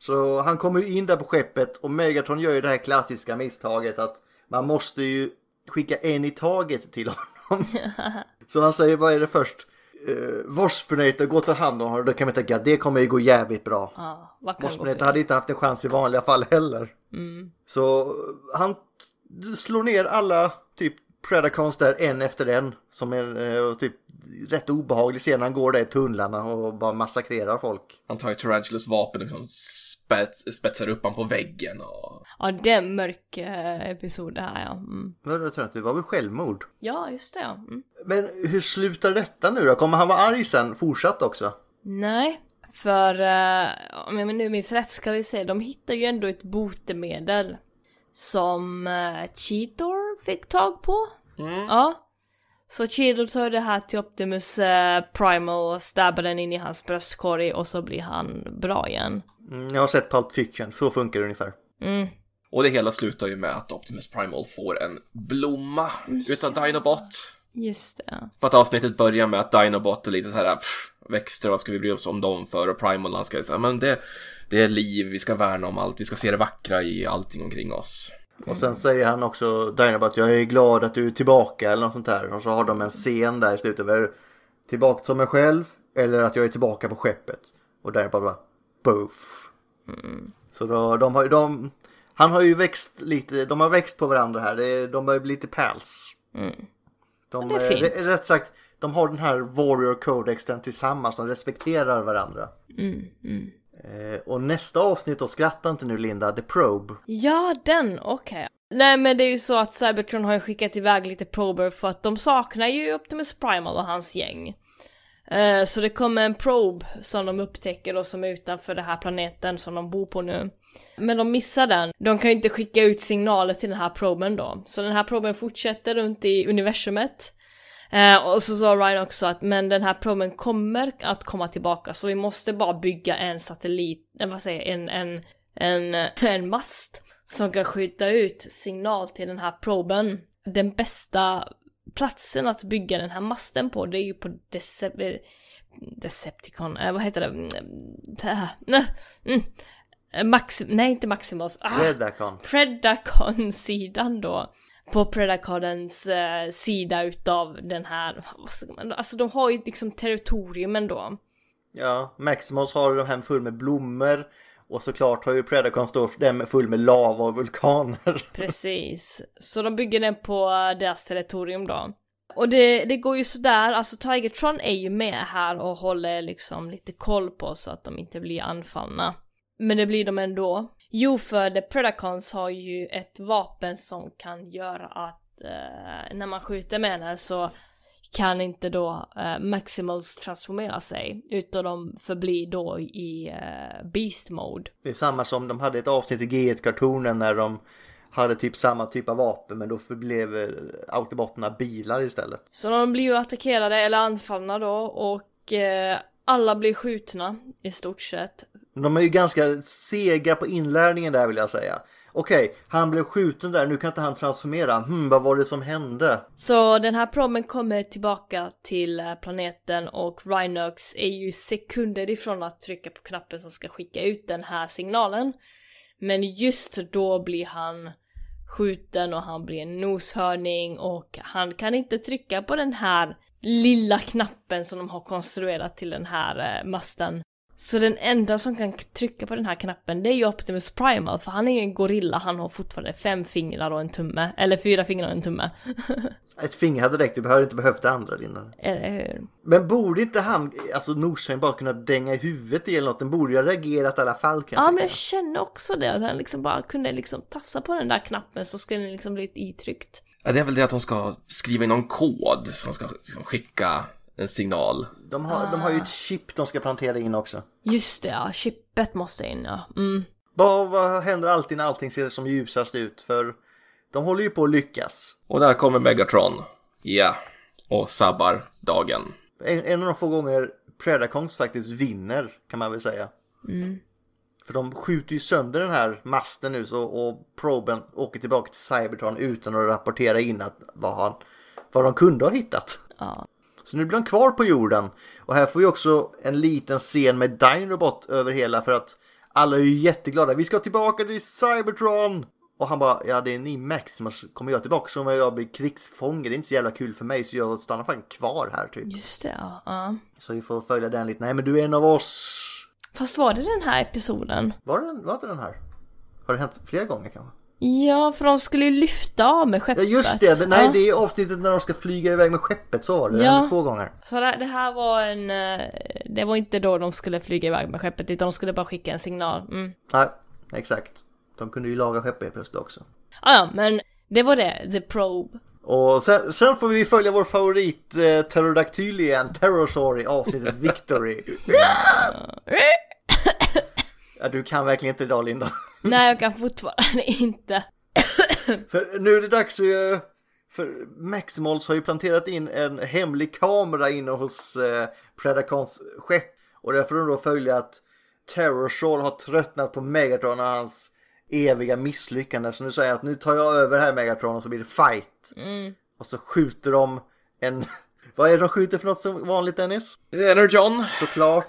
Så han kommer ju in där på skeppet och Megatron gör ju det här klassiska misstaget att man måste ju skicka en i taget till honom. Så han säger, vad är det först? Uh, Vospinator, gå ta hand om honom. Då kan man tänka, det kommer ju gå jävligt bra. Gå Vospinator hade inte haft en chans i vanliga fall heller. Så han slår ner alla typ Predacons där en efter en. Som en eh, typ rätt obehaglig scen. Han går där i tunnlarna och bara massakrerar folk. Han tar ju Tarantulas vapen och liksom spets, spetsar upp han på väggen och... Ja, det är en mörk eh, episod det här ja. Mm. Det var väl självmord? Ja, just det ja. Mm. Men hur slutar detta nu då? Kommer han vara arg sen fortsatt också? Nej, för eh, om jag nu minns rätt ska vi se, de hittar ju ändå ett botemedel som uh, Cheetor fick tag på. Ja. Så Cheetor tar det här till Optimus eh, Primal, stabbar den in i hans bröstkorg och så blir han bra igen. Mm, jag har sett Pulp Fiction, så funkar det ungefär. Och det hela slutar ju med att Optimus Primal får en blomma utav Dinobot. Just det. För att avsnittet börjar med att Dinobot är lite så här, pff, växter, vad ska vi bry oss om dem för? Och Primal han ska säga, men det, det är liv, vi ska värna om allt, vi ska se det vackra i allting omkring oss. Och sen säger han också, Dinobot, jag är glad att du är tillbaka eller något sånt där. Och så har de en scen där i slutet. Är det tillbaka som mig själv eller att jag är tillbaka på skeppet? Och Dinobot bara, both. Så då, de har ju, de, han har ju växt lite, de har växt på varandra här. Det, de börjar bli lite pals. De, Ja, det är eh, fint. Rätt sagt, de har den här Warrior Codexen tillsammans. De respekterar varandra. Eh, Eh, och nästa avsnitt då, skratta inte nu Linda, The Probe. Ja, den, okej. Nej men det är ju så att Cybertron har ju skickat iväg lite prober för att de saknar ju Optimus Primal och hans gäng. Eh, så det kommer en probe som de upptäcker och som är utanför den här planeten som de bor på nu. Men de missar den. De kan ju inte skicka ut signaler till den här proben då. Så den här proben fortsätter runt i universumet. Eh, och så sa Ryan också att men den här proben kommer att komma tillbaka så vi måste bara bygga en satellit, eh, vad säger en, en, en, eh, en mast som kan skjuta ut signal till den här proben. Den bästa platsen att bygga den här masten på det är ju på Decep eh, Decepticon, eh, vad heter det? Mm, nej, mm. Eh, Max, nej inte Maximus, ah, Redacon. Predacon-sidan då. På Predaconens eh, sida utav den här, man, alltså de har ju liksom territoriumen då. Ja, Maximus har de här full med blommor. Och såklart har ju Predacon står den full med lava och vulkaner. Precis. Så de bygger den på deras territorium då. Och det, det går ju sådär, alltså Tigertron är ju med här och håller liksom lite koll på så att de inte blir anfallna. Men det blir de ändå. Jo, för The Predacons har ju ett vapen som kan göra att eh, när man skjuter med här så kan inte då eh, Maximals transformera sig, utan de förblir då i eh, Beast Mode. Det är samma som de hade ett avsnitt i G1-kartonen när de hade typ samma typ av vapen men då förblev eh, autobotterna bilar istället. Så de blir ju attackerade eller anfallna då och eh, alla blir skjutna i stort sett. De är ju ganska sega på inlärningen där vill jag säga. Okej, han blev skjuten där, nu kan inte han transformera. Hmm, vad var det som hände? Så den här prommen kommer tillbaka till eh, planeten och Rhinox är ju sekunder ifrån att trycka på knappen som ska skicka ut den här signalen. Men just då blir han skjuten och han blir en noshörning och han kan inte trycka på den här lilla knappen som de har konstruerat till den här eh, masten. Så den enda som kan trycka på den här knappen det är ju Optimus Primal för han är ju en gorilla, han har fortfarande fem fingrar och en tumme. Eller fyra fingrar och en tumme. Ett finger hade räckt, du behöver inte behövt det andra Linda. Eller hur? Men borde inte han, alltså Norsen bara kunna dänga i huvudet i eller något? Den borde ju ha reagerat i alla fall kan Ja jag men jag känner också det, att han liksom bara kunde liksom tafsa på den där knappen så skulle den liksom bli itryckt. Ja, det är väl det att de ska skriva in någon kod som ska liksom skicka en signal. De har, de har ju ett chip de ska plantera in också. Just det, ja. Chippet måste in, ja. Mm. Vad, vad händer alltid när allting ser som ljusast ut? För de håller ju på att lyckas. Och där kommer Megatron. Ja. Och sabbar dagen. En, en av de få gånger Predacons faktiskt vinner kan man väl säga. För de skjuter ju sönder den här masten nu så, och proben åker tillbaka till Cybertron utan att rapportera in att vad, han, vad de kunde ha hittat. Ja. Så nu blir de kvar på jorden. Och här får vi också en liten scen med Dinobot över hela för att alla är ju jätteglada. Vi ska tillbaka till Cybertron! Och han bara, ja det är ni Maximus, kommer jag tillbaka så om jag blir krigsfånge, det är inte så jävla kul för mig så jag stannar fan kvar här typ. Just det, ja. ja. Så vi får följa den lite, nej men du är en av oss. Fast var det den här episoden? Var det var det den här? Har det hänt flera gånger kanske? Ja, för de skulle ju lyfta av med Ja skeppet. just det, nej Ja. det är avsnittet när de ska flyga iväg med skeppet, så var det, det Ja. hände två gånger. Så det, här var en... eh, Det var inte då de skulle flyga iväg med skeppet utan de skulle bara skicka en signal. Mm. Nej, exakt. De kunde ju laga skeppet plötsligt också. Ja, men det var det. The Probe. Och sen, sen får vi följa vår favorit eh, pterodaktyl igen, Terrorsaur i avsnittet Victory. Ja, du kan verkligen inte idag Linda. Nej, jag kan fortfarande inte. För nu är det dags ju, för Maximals har ju planterat in en hemlig kamera inne hos eh, Predacons skepp. Och där får de då följa att Terrorsaur har tröttnat på Megatron och hans eviga misslyckande. Så nu säger jag att nu tar jag över här Megatron och så blir det fight. Och så skjuter de en... Vad är det de skjuter för något som vanligt Dennis? Energon. Såklart.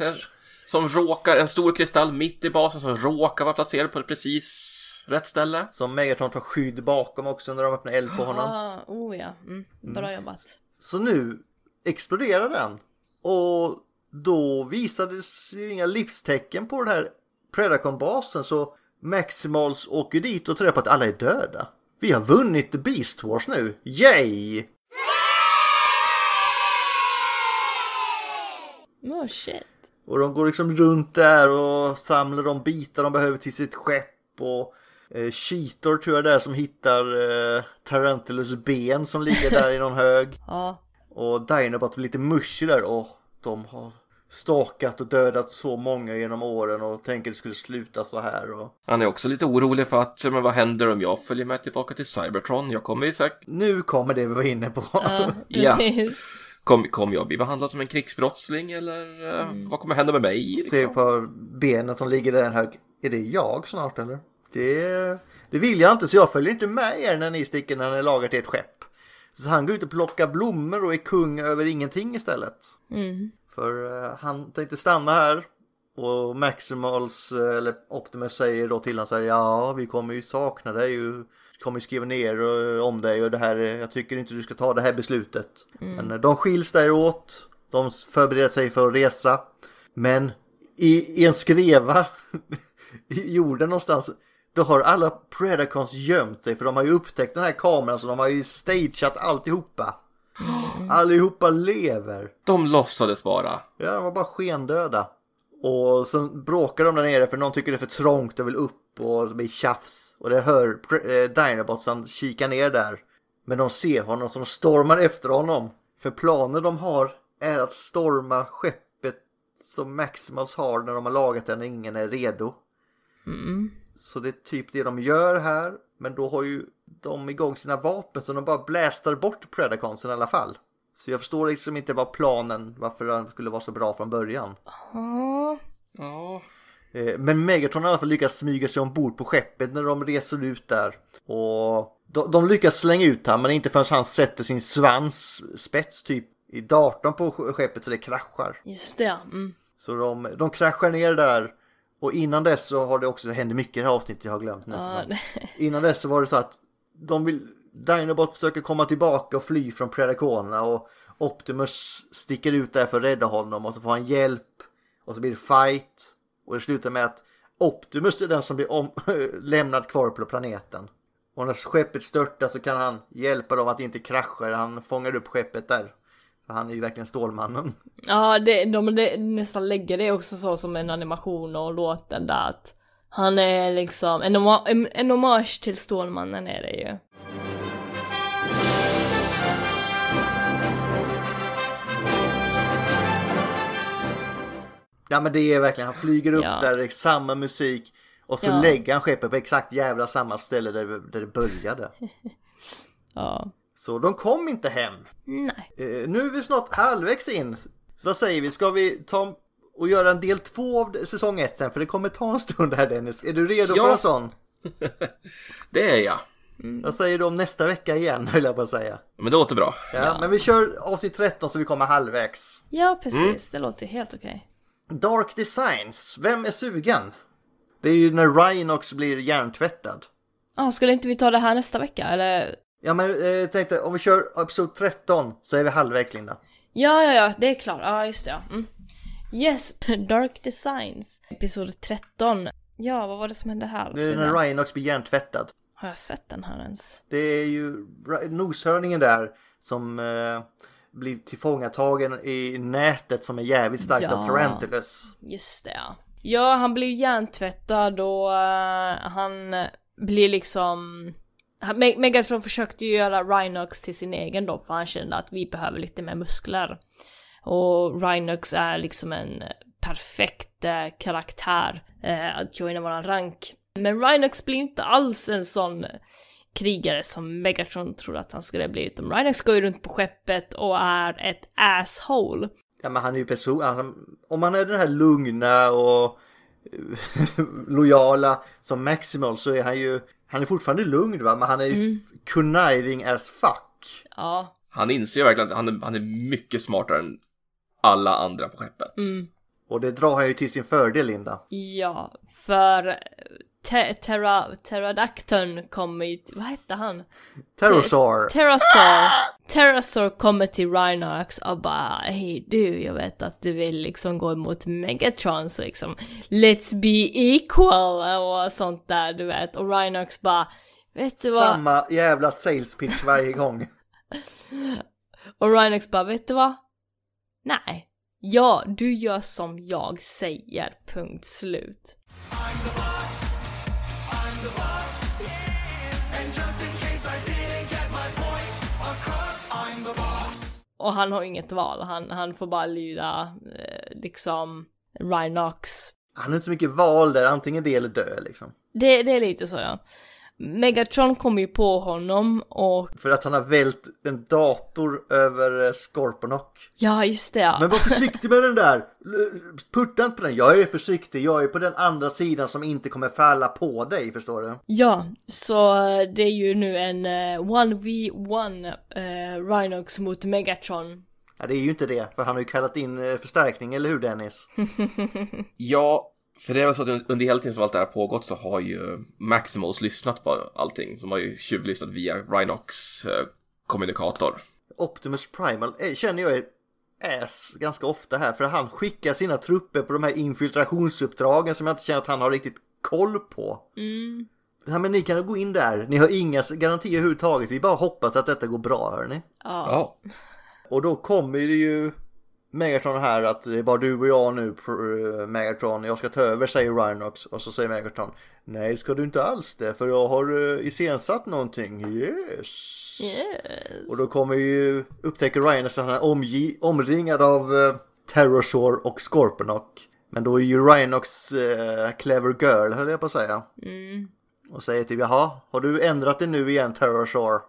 Som råkar, en stor kristall mitt i basen som råkar vara placerad på precis rätt ställe. Som Megatron tar skydd bakom också när de öppnar eld på honom. Ah, oh ja. Mm. Bra jobbat. Så nu exploderar den. Och då visades ju inga livstecken på den här Predacon-basen så Maximals åker dit och tror på att alla är döda. Vi har vunnit The Beast Wars nu. Yay! Oh shit. Och de går liksom runt där och samlar de bitar de behöver till sitt skepp och eh, Cheetor tror jag det är som hittar eh, Tarantulas ben som ligger där i någon hög. Ja. Och Dinobot blir lite mushy där och de har stakat och dödat så många genom åren och tänker det skulle sluta så här. Och Han är också lite orolig för att, men vad händer om jag följer med tillbaka till Cybertron? Jag kommer ju säkert, nu kommer det vi var inne på. Ja, Ja. precis. kommer kom jag bli behandlad som en krigsbrottsling eller eh, vad kommer hända med mig? Se Liksom? på benen som ligger där i en hög. Är det jag snart eller? Det, det vill jag inte så jag följer inte med er när ni sticker när ni lagar till ert skepp. Så han går ut och plockar blommor och är kung över ingenting istället. Mm. För eh, han tänkte stanna här. Och Maximals, eh, eller Optimus säger då till honom så här, ja vi kommer ju sakna dig kommer ju skriva ner eh, om dig och det här, eh, jag tycker inte du ska ta det här beslutet. Men eh, de skiljs däråt. De förbereder sig för att resa. Men i, i en skreva i jorden någonstans då har alla Predacons gömt sig för de har ju upptäckt den här kameran så de har ju stageat alltihopa. Allihopa lever. De låtsades bara. Ja, de var bara skendöda. Och sen bråkar de där nere för någon tycker det är för trångt och vill upp och det blir tjafs. Och det hör eh, Dinobots, han kikar ner där. Men de ser honom som stormar efter honom. För planen de har är att storma skeppet som Maximals har när de har lagat den när ingen är redo. Så det är typ det de gör här. Men då har ju de igång sina vapen så de bara blästar bort Predaconsen i alla fall. Så jag förstår liksom inte vad planen, varför den skulle vara så bra från början. Ja. Ja. Eh, Men Megatron har i alla fall lyckats smyga sig ombord på skeppet när de reser ut där. Och de, de lyckas slänga ut han men inte förrän han sätter sin svans spets typ i datorn på skeppet så det kraschar. Just det, ja. Mm. Så de, de kraschar ner där. Och innan dess så har det också, händer mycket i det här avsnittet jag har glömt nu. Ja, Innan dess så var det så att de vill, Dinobot försöker komma tillbaka och fly från Predacorerna och Optimus sticker ut där för att rädda honom och så får han hjälp och så blir det fight och det slutar med att Optimus är den som blir om, lämnad kvar på planeten. Och när skeppet störtar så kan han hjälpa dem att inte krascha, han fångar upp skeppet där. För han är ju verkligen Stålmannen. Ja, det, de de nästan lägger det också så som en animation och låten där att han är liksom en, en, en hommage till Stålmannen är det ju. Ja men det är verkligen, han flyger upp Ja. där, det är samma musik. Och så Ja. lägger han skeppet på exakt jävla samma ställe där, det- där det började. Ja. Så de kom inte hem. Nej. Eh, nu är vi snart halvvägs in. Så vad säger vi, ska vi ta och göra en del två av säsong ett sen? För det kommer ta en stund här Dennis. Är du redo Ja. för en sån? Det är jag. Vad säger du om nästa vecka igen höll jag på att säga. Men det låter bra. Ja, Men vi kör avsnitt 13 så vi kommer halvvägs. Ja, precis. Det låter helt okej. Dark Designs, vem är sugen? Det är ju när Rhinox blir hjärntvättad. Ja, skulle inte vi ta det här nästa vecka, eller? Ja men eh, tänkte om vi kör episod 13 så är vi halvvägs Linda. Ja, ja, ja, det är klart. Ja, just det. Ja. Mm. Yes, Dark Designs. Episod 13. Ja, vad var det som hände här? Det är när Rhinox blir hjärntvättad. Har jag sett den här ens? Det är ju noshörningen där som eh, blir tillfångatagen i nätet som är jävligt starkt av Ja. Tarantulas. Just det, ja. Ja, han blir hjärntvättad och eh, han blir liksom... han- Me- Megatron försökte ju göra Rhinox till sin egen då, för han kände att vi behöver lite mer muskler. Och Rhinox är liksom en perfekt eh, karaktär eh, att joina våran rank. Men Rhinox blir inte alls en sån krigare som Megatron trodde att han skulle bli, utan Rhinox går ju runt på skeppet och är ett asshole. Ja men han är ju person, han, om han är den här lugna och lojala som Maximal så är han ju, han är fortfarande lugn va, men han är ju conniving as fuck. Ja, Han inser ju verkligen att han är, han är mycket smartare än alla andra på skeppet. Och det drar han ju till sin fördel Linda. Ja, för te- terra, Pterodactyln kommer ju, vad hette han? Terrorsaur. Terrasaur. Terrasaur kommer till Rhinox och bara hej du, jag vet att du vill liksom gå emot Megatron så liksom let's be equal och sånt där du vet. Och Rhinox bara vet du vad? Samma jävla sales pitch varje gång. Och Rhinox bara vet du vad? Nej. Ja, du gör som jag säger, punkt slut. Och han har inget val, han, han får bara lyda eh, liksom Rhinox. Han har inte så mycket val där, antingen det eller dö liksom. Det, det är lite så ja. Megatron kommer ju på honom och För att han har vält en dator över eh, Scorponok. ja just det ja. Men var försiktig med den där! Putta inte på den. Jag är försiktig. Jag är på den andra sidan som inte kommer falla på dig, förstår du? Ja, så eh, det är ju nu en eh, 1v1 eh, Rhinox mot Megatron. Ja, det är ju inte det, för han har ju kallat in förstärkning, eller hur Dennis? Ja, för det är väl så att under hela tiden som allt det här har pågått så har ju Maximals lyssnat på allting. De har ju tjuvlyssnat via Rhinox eh, kommunikator. Optimus Primal eh, känner jag är ass ganska ofta här, för han skickar sina trupper på de här infiltrationsuppdragen som jag inte känner att han har riktigt koll på. Mm. Ja, men ni kan gå in där, ni har inga garantier överhuvudtaget, vi bara hoppas att detta går bra hörni. Ja. Ja, Och då kommer det ju Megatron här att det är bara du och jag nu eh, Megatron, jag ska ta över säger Rhinox och så säger Megatron Nej ska du inte alls det för jag har uh, iscensatt någonting, yes. Yes. Och då kommer ju upptäcker Rhinox att han är omringad av uh, Terrorsaur och Scorponok. Men då är ju Rhinox uh, clever girl höll jag på att säga. Mm. Och säger typ jaha, har du ändrat det nu igen Terrorsaur?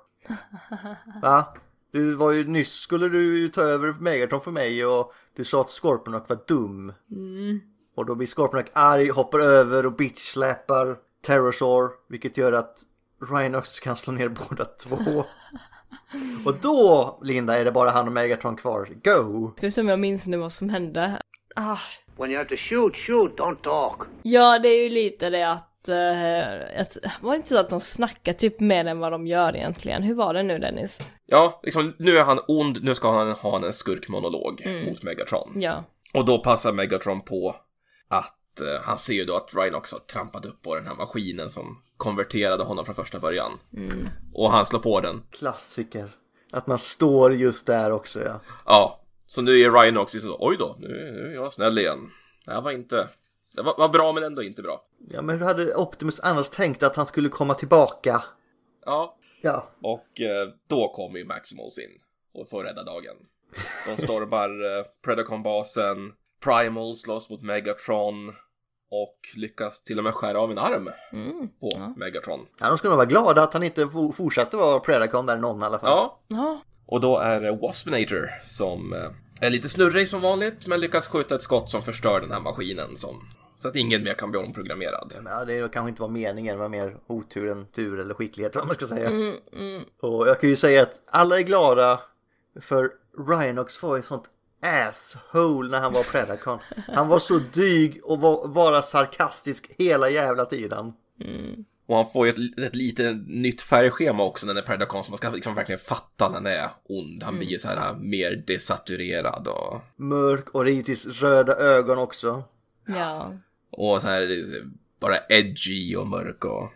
Va? Du var ju nyss skulle du ju ta över Megatron för mig och du sa att Scorponok var dum. Mm. Och då blir Scorponok arg, hoppar över och bitchsläpar Terrorsaur. Vilket gör att Rhinox kan slå ner båda två. och då, Linda, är det bara han och Megatron kvar. Go! Ska vi se om jag minns nu vad som hände. Ah. When you have to shoot, shoot, don't talk. Ja, det är ju lite det att, att... Var det inte så att de snackar typ mer än vad de gör egentligen? Hur var det nu Dennis? ja liksom, nu är han ond, nu ska han ha en skurkmonolog mot Megatron. Ja. Och då passar Megatron på att eh, han ser ju då att Rhinox har trampat upp på den här maskinen som konverterade honom från första början. Och han slår på den. Klassiker. Att man står just där också ja. Ja, så nu är Rhinox liksom så, oj då, nu, nu är jag snäll igen. Det här var inte, det var, var bra men ändå inte bra. Ja men hur hade Optimus annars tänkt att han skulle komma tillbaka Ja, Ja, och eh, då kommer ju Maximals in och får rädda dagen. De stormar eh, Predacon-basen, Primal slåss mot Megatron och lyckas till och med skära av en arm Mm. på Megatron. ja de ska nog vara glada att han inte for- fortsatte vara Predacon där någon i alla fall. Ja, Ja. och då är det Waspinator som eh, är lite snurrig som vanligt men lyckas skjuta ett skott som förstör den här maskinen som så att ingen mer kan bli omprogrammerad. Ja, det kanske inte var meningen, det var mer otur än tur eller skicklighet vad man ska säga. Mm, mm. Och jag kan ju säga att alla är glada för Rhinox var ett sånt asshole när han var Predacon. Han var så dyg och var, vara sarkastisk hela jävla tiden. Och han får ju ett, ett lite nytt färgschema också när den är Predacon så man ska liksom verkligen fatta när den är ond. Han blir ju så här äh, mer desaturerad och, Mörk och givetvis röda ögon också. Ja. Och så här bara edgy och mörk och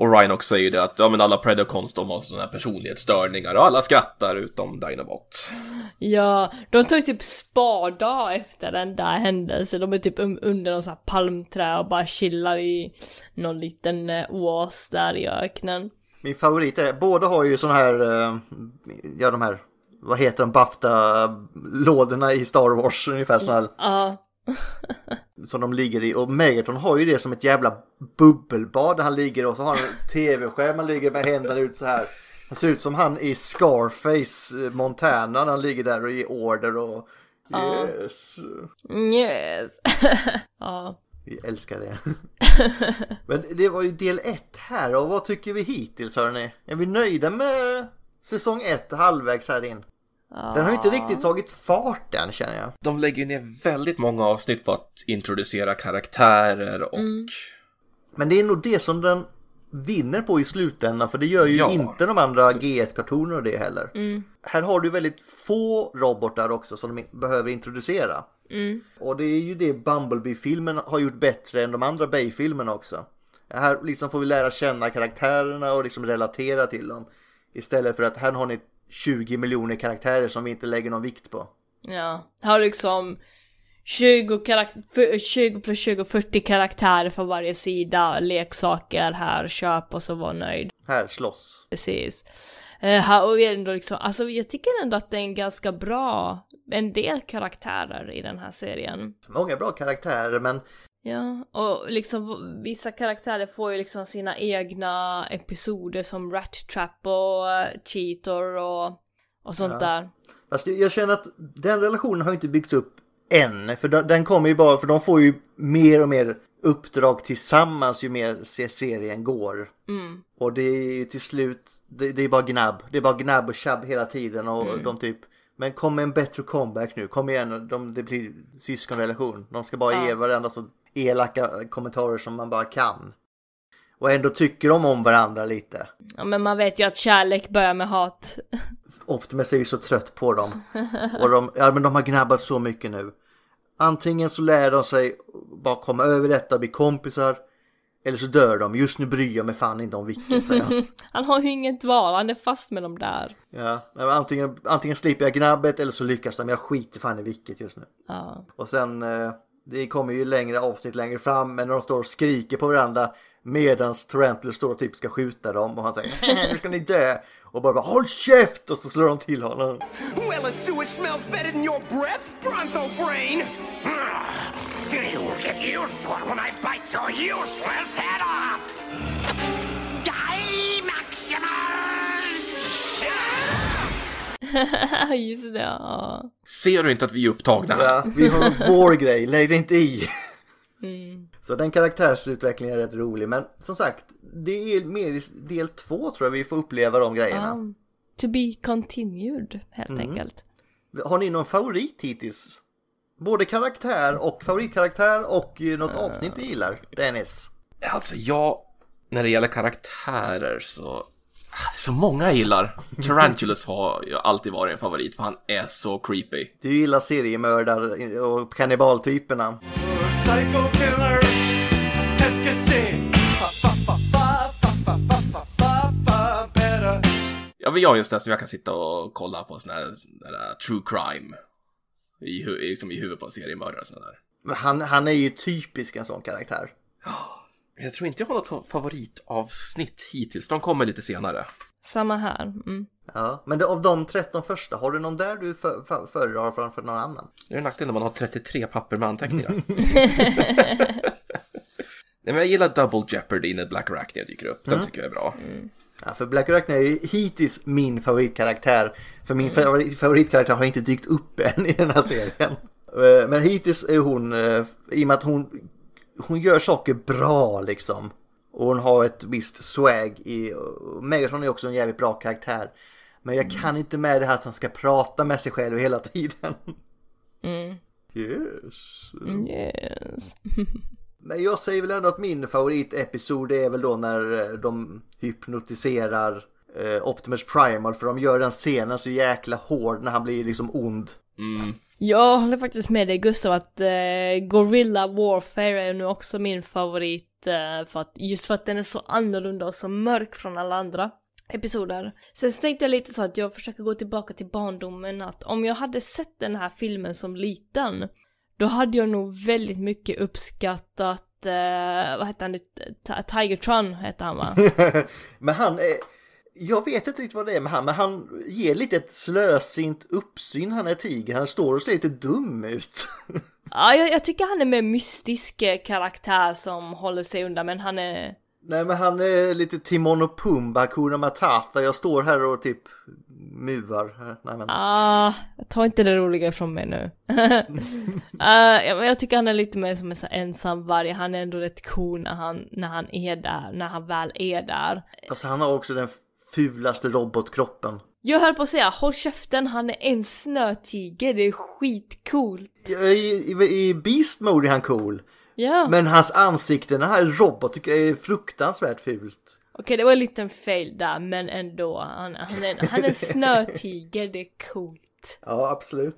och Rhinox säger ju det att ja men alla Predacons de har sådana här personlighetsstörningar och alla skrattar utom Dinobot. Ja, de tog typ spada efter den där händelsen. De är typ un- under någon sån här palmträ och bara chillar i någon liten eh, oas där i öknen. Min favorit är, båda har ju sån här, eh, ja de här, vad heter de, Bafta-lådorna i Star Wars ungefär sån här. Ja. Som de ligger i. Och Megatron har ju det som ett jävla bubbelbad där han ligger och så har han en tv-skärm han ligger med händerna ut så här. Han ser ut som han i Scarface eh, Montana när han ligger där och ger order och Ja. yes. Yes. ja. Vi älskar det. Men det var ju del ett här och vad tycker vi hittills hörni? Är vi nöjda med säsong ett halvvägs här in? Den har ju inte riktigt tagit fart än känner jag. De lägger ju ner väldigt många avsnitt på att introducera karaktärer och Men det är nog det som den vinner på i slutändan för det gör ju Ja. inte de andra G1-kartonerna och det heller. Här har du väldigt få robotar också som de behöver introducera. Och det är ju det Bumblebee-filmen har gjort bättre än de andra Bay-filmerna också. Här liksom får vi lära känna karaktärerna och liksom relatera till dem. Istället för att här har ni 20 miljoner karaktärer som vi inte lägger någon vikt på. Ja. Har liksom 20, karak- 20 plus 20, 40 karaktärer för varje sida, leksaker här, köp och så var nöjd. Här slåss. Precis. Uh, här, och vi är ändå liksom, alltså jag tycker ändå att det är en ganska bra, en del karaktärer i den här serien. Många bra karaktärer men Ja, och liksom vissa karaktärer får ju liksom sina egna episoder som Rat Trap och eh, Cheetor och, och sånt Ja. där. Fast jag- känner att den relationen har ju inte byggts upp än. För de- den kommer ju bara, för de får ju mer och mer uppdrag tillsammans ju mer se- serien går. Mm. Och det är ju till slut, det, det är bara gnabb. Det är bara gnabb och tjabb hela tiden och Mm. de typ men kom med en bättre comeback nu, kom igen, de, det blir syskonrelation. De ska bara Ja. ge varandra så elaka kommentarer som man bara kan. Och ändå tycker de om varandra lite. Ja, men man vet ju att kärlek börjar med hat. Optimus är ju så trött på dem. Och de, ja, men de har gnabbat så mycket nu. Antingen så lär de sig bara komma över detta och bli kompisar. Eller så dör de. Just nu bryr jag mig fan inte om vilket säger han. Han har ju inget val, han är fast med dem där. Ja, men antingen, antingen slipper jag gnabbet eller så lyckas de. Jag skiter fan i vilket just nu. Ja. Och sen, eh, det kommer ju längre avsnitt längre fram. Men när de står och skriker på varandra. medan Tarantulas står och typ ska skjuta dem. Och han säger nu ska ni dö. Och bara, bara håll käft! Och så slår de till honom. Well, a sewage smells better than your breath, Bronco Brain. You will get used to it when I bite your useless head off! Die, Maximus! Just det, ja. Ser du inte att vi är upptagna? Ja, vi har vår grej, lägg dig inte i. Mm. Så den karaktärsutvecklingen är rätt rolig. Men som sagt, det är mer del två tror jag vi får uppleva de grejerna. Um, to be continued, helt Mm. enkelt. Har ni någon favorit hittills? Både karaktär och favoritkaraktär och eh, något avsnitt ni gillar? Dennis? Alltså jag, när det gäller karaktärer så, Ah, det är så många jag gillar. Tarantulas har alltid varit en favorit för han är så creepy. Du gillar seriemördare och kannibaltyperna. Ja, men jag är just det som jag kan sitta och kolla på sån här, där uh, true crime. I, i, i huvudet på en seriemördare och sådär. Men han, han är ju typisk en sån karaktär. Jag tror inte jag har något favoritavsnitt hittills. De kommer lite senare. Samma här. Mm. Ja, men det, av de 13 första, har du någon där du för- för- föredrar framför någon annan? Det är en nackdel när man har 33 papper med anteckningar. Nej, men jag gillar Double Jeopardy när Black Arachnia dyker upp. Den tycker jag är bra. Ja, för Black Arachnia är ju hittills min favoritkaraktär. För min favorit, favoritkaraktär har inte dykt upp än i den här serien. Eh, Men hittills är hon, eh, i och med att hon, hon gör saker bra liksom. Och hon har ett visst swag i, Megatron är också en jävligt bra karaktär. Men jag kan inte med det här att han ska prata med sig själv hela tiden. Mm. Yes. Yes. Men jag säger väl ändå att min favoritepisod är väl då när eh, de hypnotiserar eh, Optimus Primal för de gör den scenen så jäkla hård när han blir liksom ond. Mm. Jag håller faktiskt med dig Gustav att eh, Gorilla Warfare är nu också min favorit eh, för att, just för att den är så annorlunda och så mörk från alla andra episoder. Sen så tänkte jag lite så att jag försöker gå tillbaka till barndomen att om jag hade sett den här filmen som liten då hade jag nog väldigt mycket uppskattat, eh, vad heter han nu, Tiger Tron heter han va? men han är... Jag vet inte riktigt vad det är med han, men han ger lite ett slösint uppsyn han är tiger. Han står och ser lite dum ut. ja, jag, jag tycker han är mer mystisk eh, karaktär som håller sig undan men han är Nej men han är lite Timon och Pumba, Hakuna Matata. Jag står här och typ muvar. Nej, men... Ah, ta inte det roliga ifrån mig nu. uh, ja, men jag tycker han är lite mer som en ensam varg. Han är ändå rätt cool när han, när han är där, när han väl är där. Alltså han har också den fulaste robotkroppen. Jag höll på att säga, håll käften, han är en snötiger, det är skitcoolt. I, i, I Beast Mode är han cool. Ja, Men hans ansikte, den här robot tycker jag är fruktansvärt fult. okej det var en liten fail där, men ändå. Han, han, är, han är en snötiger, det är coolt. Ja, absolut.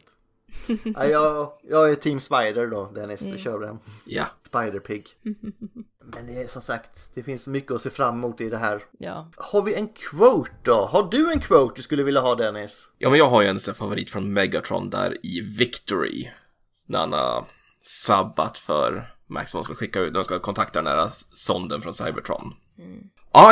ja, jag, jag är Team Spider då, Dennis. Mm. kör den. Ja. Spider-Pig. Men det är som sagt, det finns mycket att se fram emot i det här. Ja. Har vi en quote då? Har du en quote du skulle vilja ha Dennis? Ja, men jag har ju en favorit från Megatron där i Victory. När han har sabbat för Maximum ska skicka ut, de ska kontakta den här sonden från Cybertron.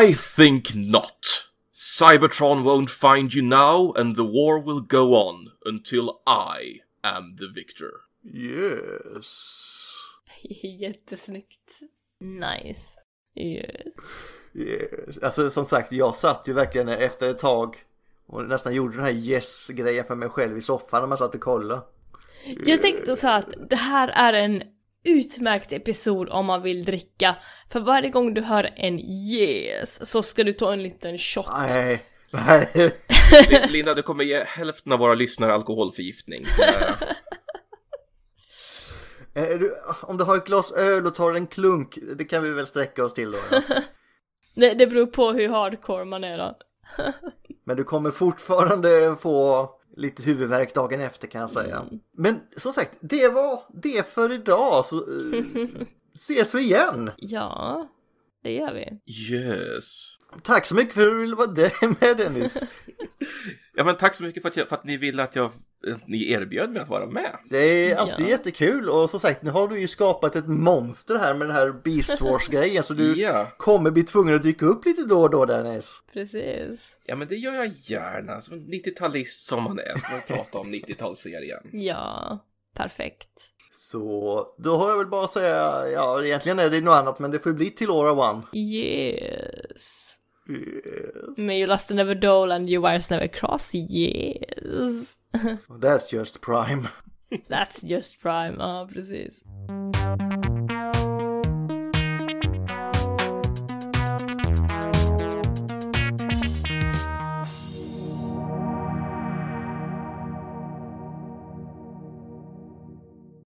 I think not. Cybertron won't find you now and the war will go on until I am the victor. Yes. Jättesnyggt. Nice. Yes. yes. Alltså som sagt, jag satt ju verkligen efter ett tag och nästan gjorde den här yes-grejen för mig själv i soffan när man satt och kollade. Jag tänkte så att det här är en utmärkt episod om man vill dricka. För varje gång du hör en yes så ska du ta en liten shot. Nej, nej. Linda, du kommer ge hälften av våra lyssnare alkoholförgiftning. Eh, Är du, om du har ett glas öl och tar en klunk, det kan vi väl sträcka oss till då. Ja. Det, det beror på hur hardcore man är då. Men du kommer fortfarande få lite huvudvärk dagen efter kan jag säga. Men som sagt, det var det för idag. Så eh, ses vi igen. Ja, det gör vi. yes. Tack så mycket för att du ville vara med Dennis. Ja, men tack så mycket för att, jag, för att ni ville att jag, ni erbjöd mig att vara med. Det är alltid Ja. jättekul och som sagt nu har du ju skapat ett monster här med den här Beast Wars-grejen så du Ja. kommer bli tvungen att dyka upp lite då och då Dennis. Precis. Ja, men det gör jag gärna. Som en 90-talist som man är, ska man prata om 90-talsserien. Ja, perfekt. Så då har jag väl bara att säga, ja egentligen är det nog annat men det får bli till Aura One. Yes. Yes. May you lust never dole and your wires never cross. Yes. That's just prime. That's just prime. Ja, precis.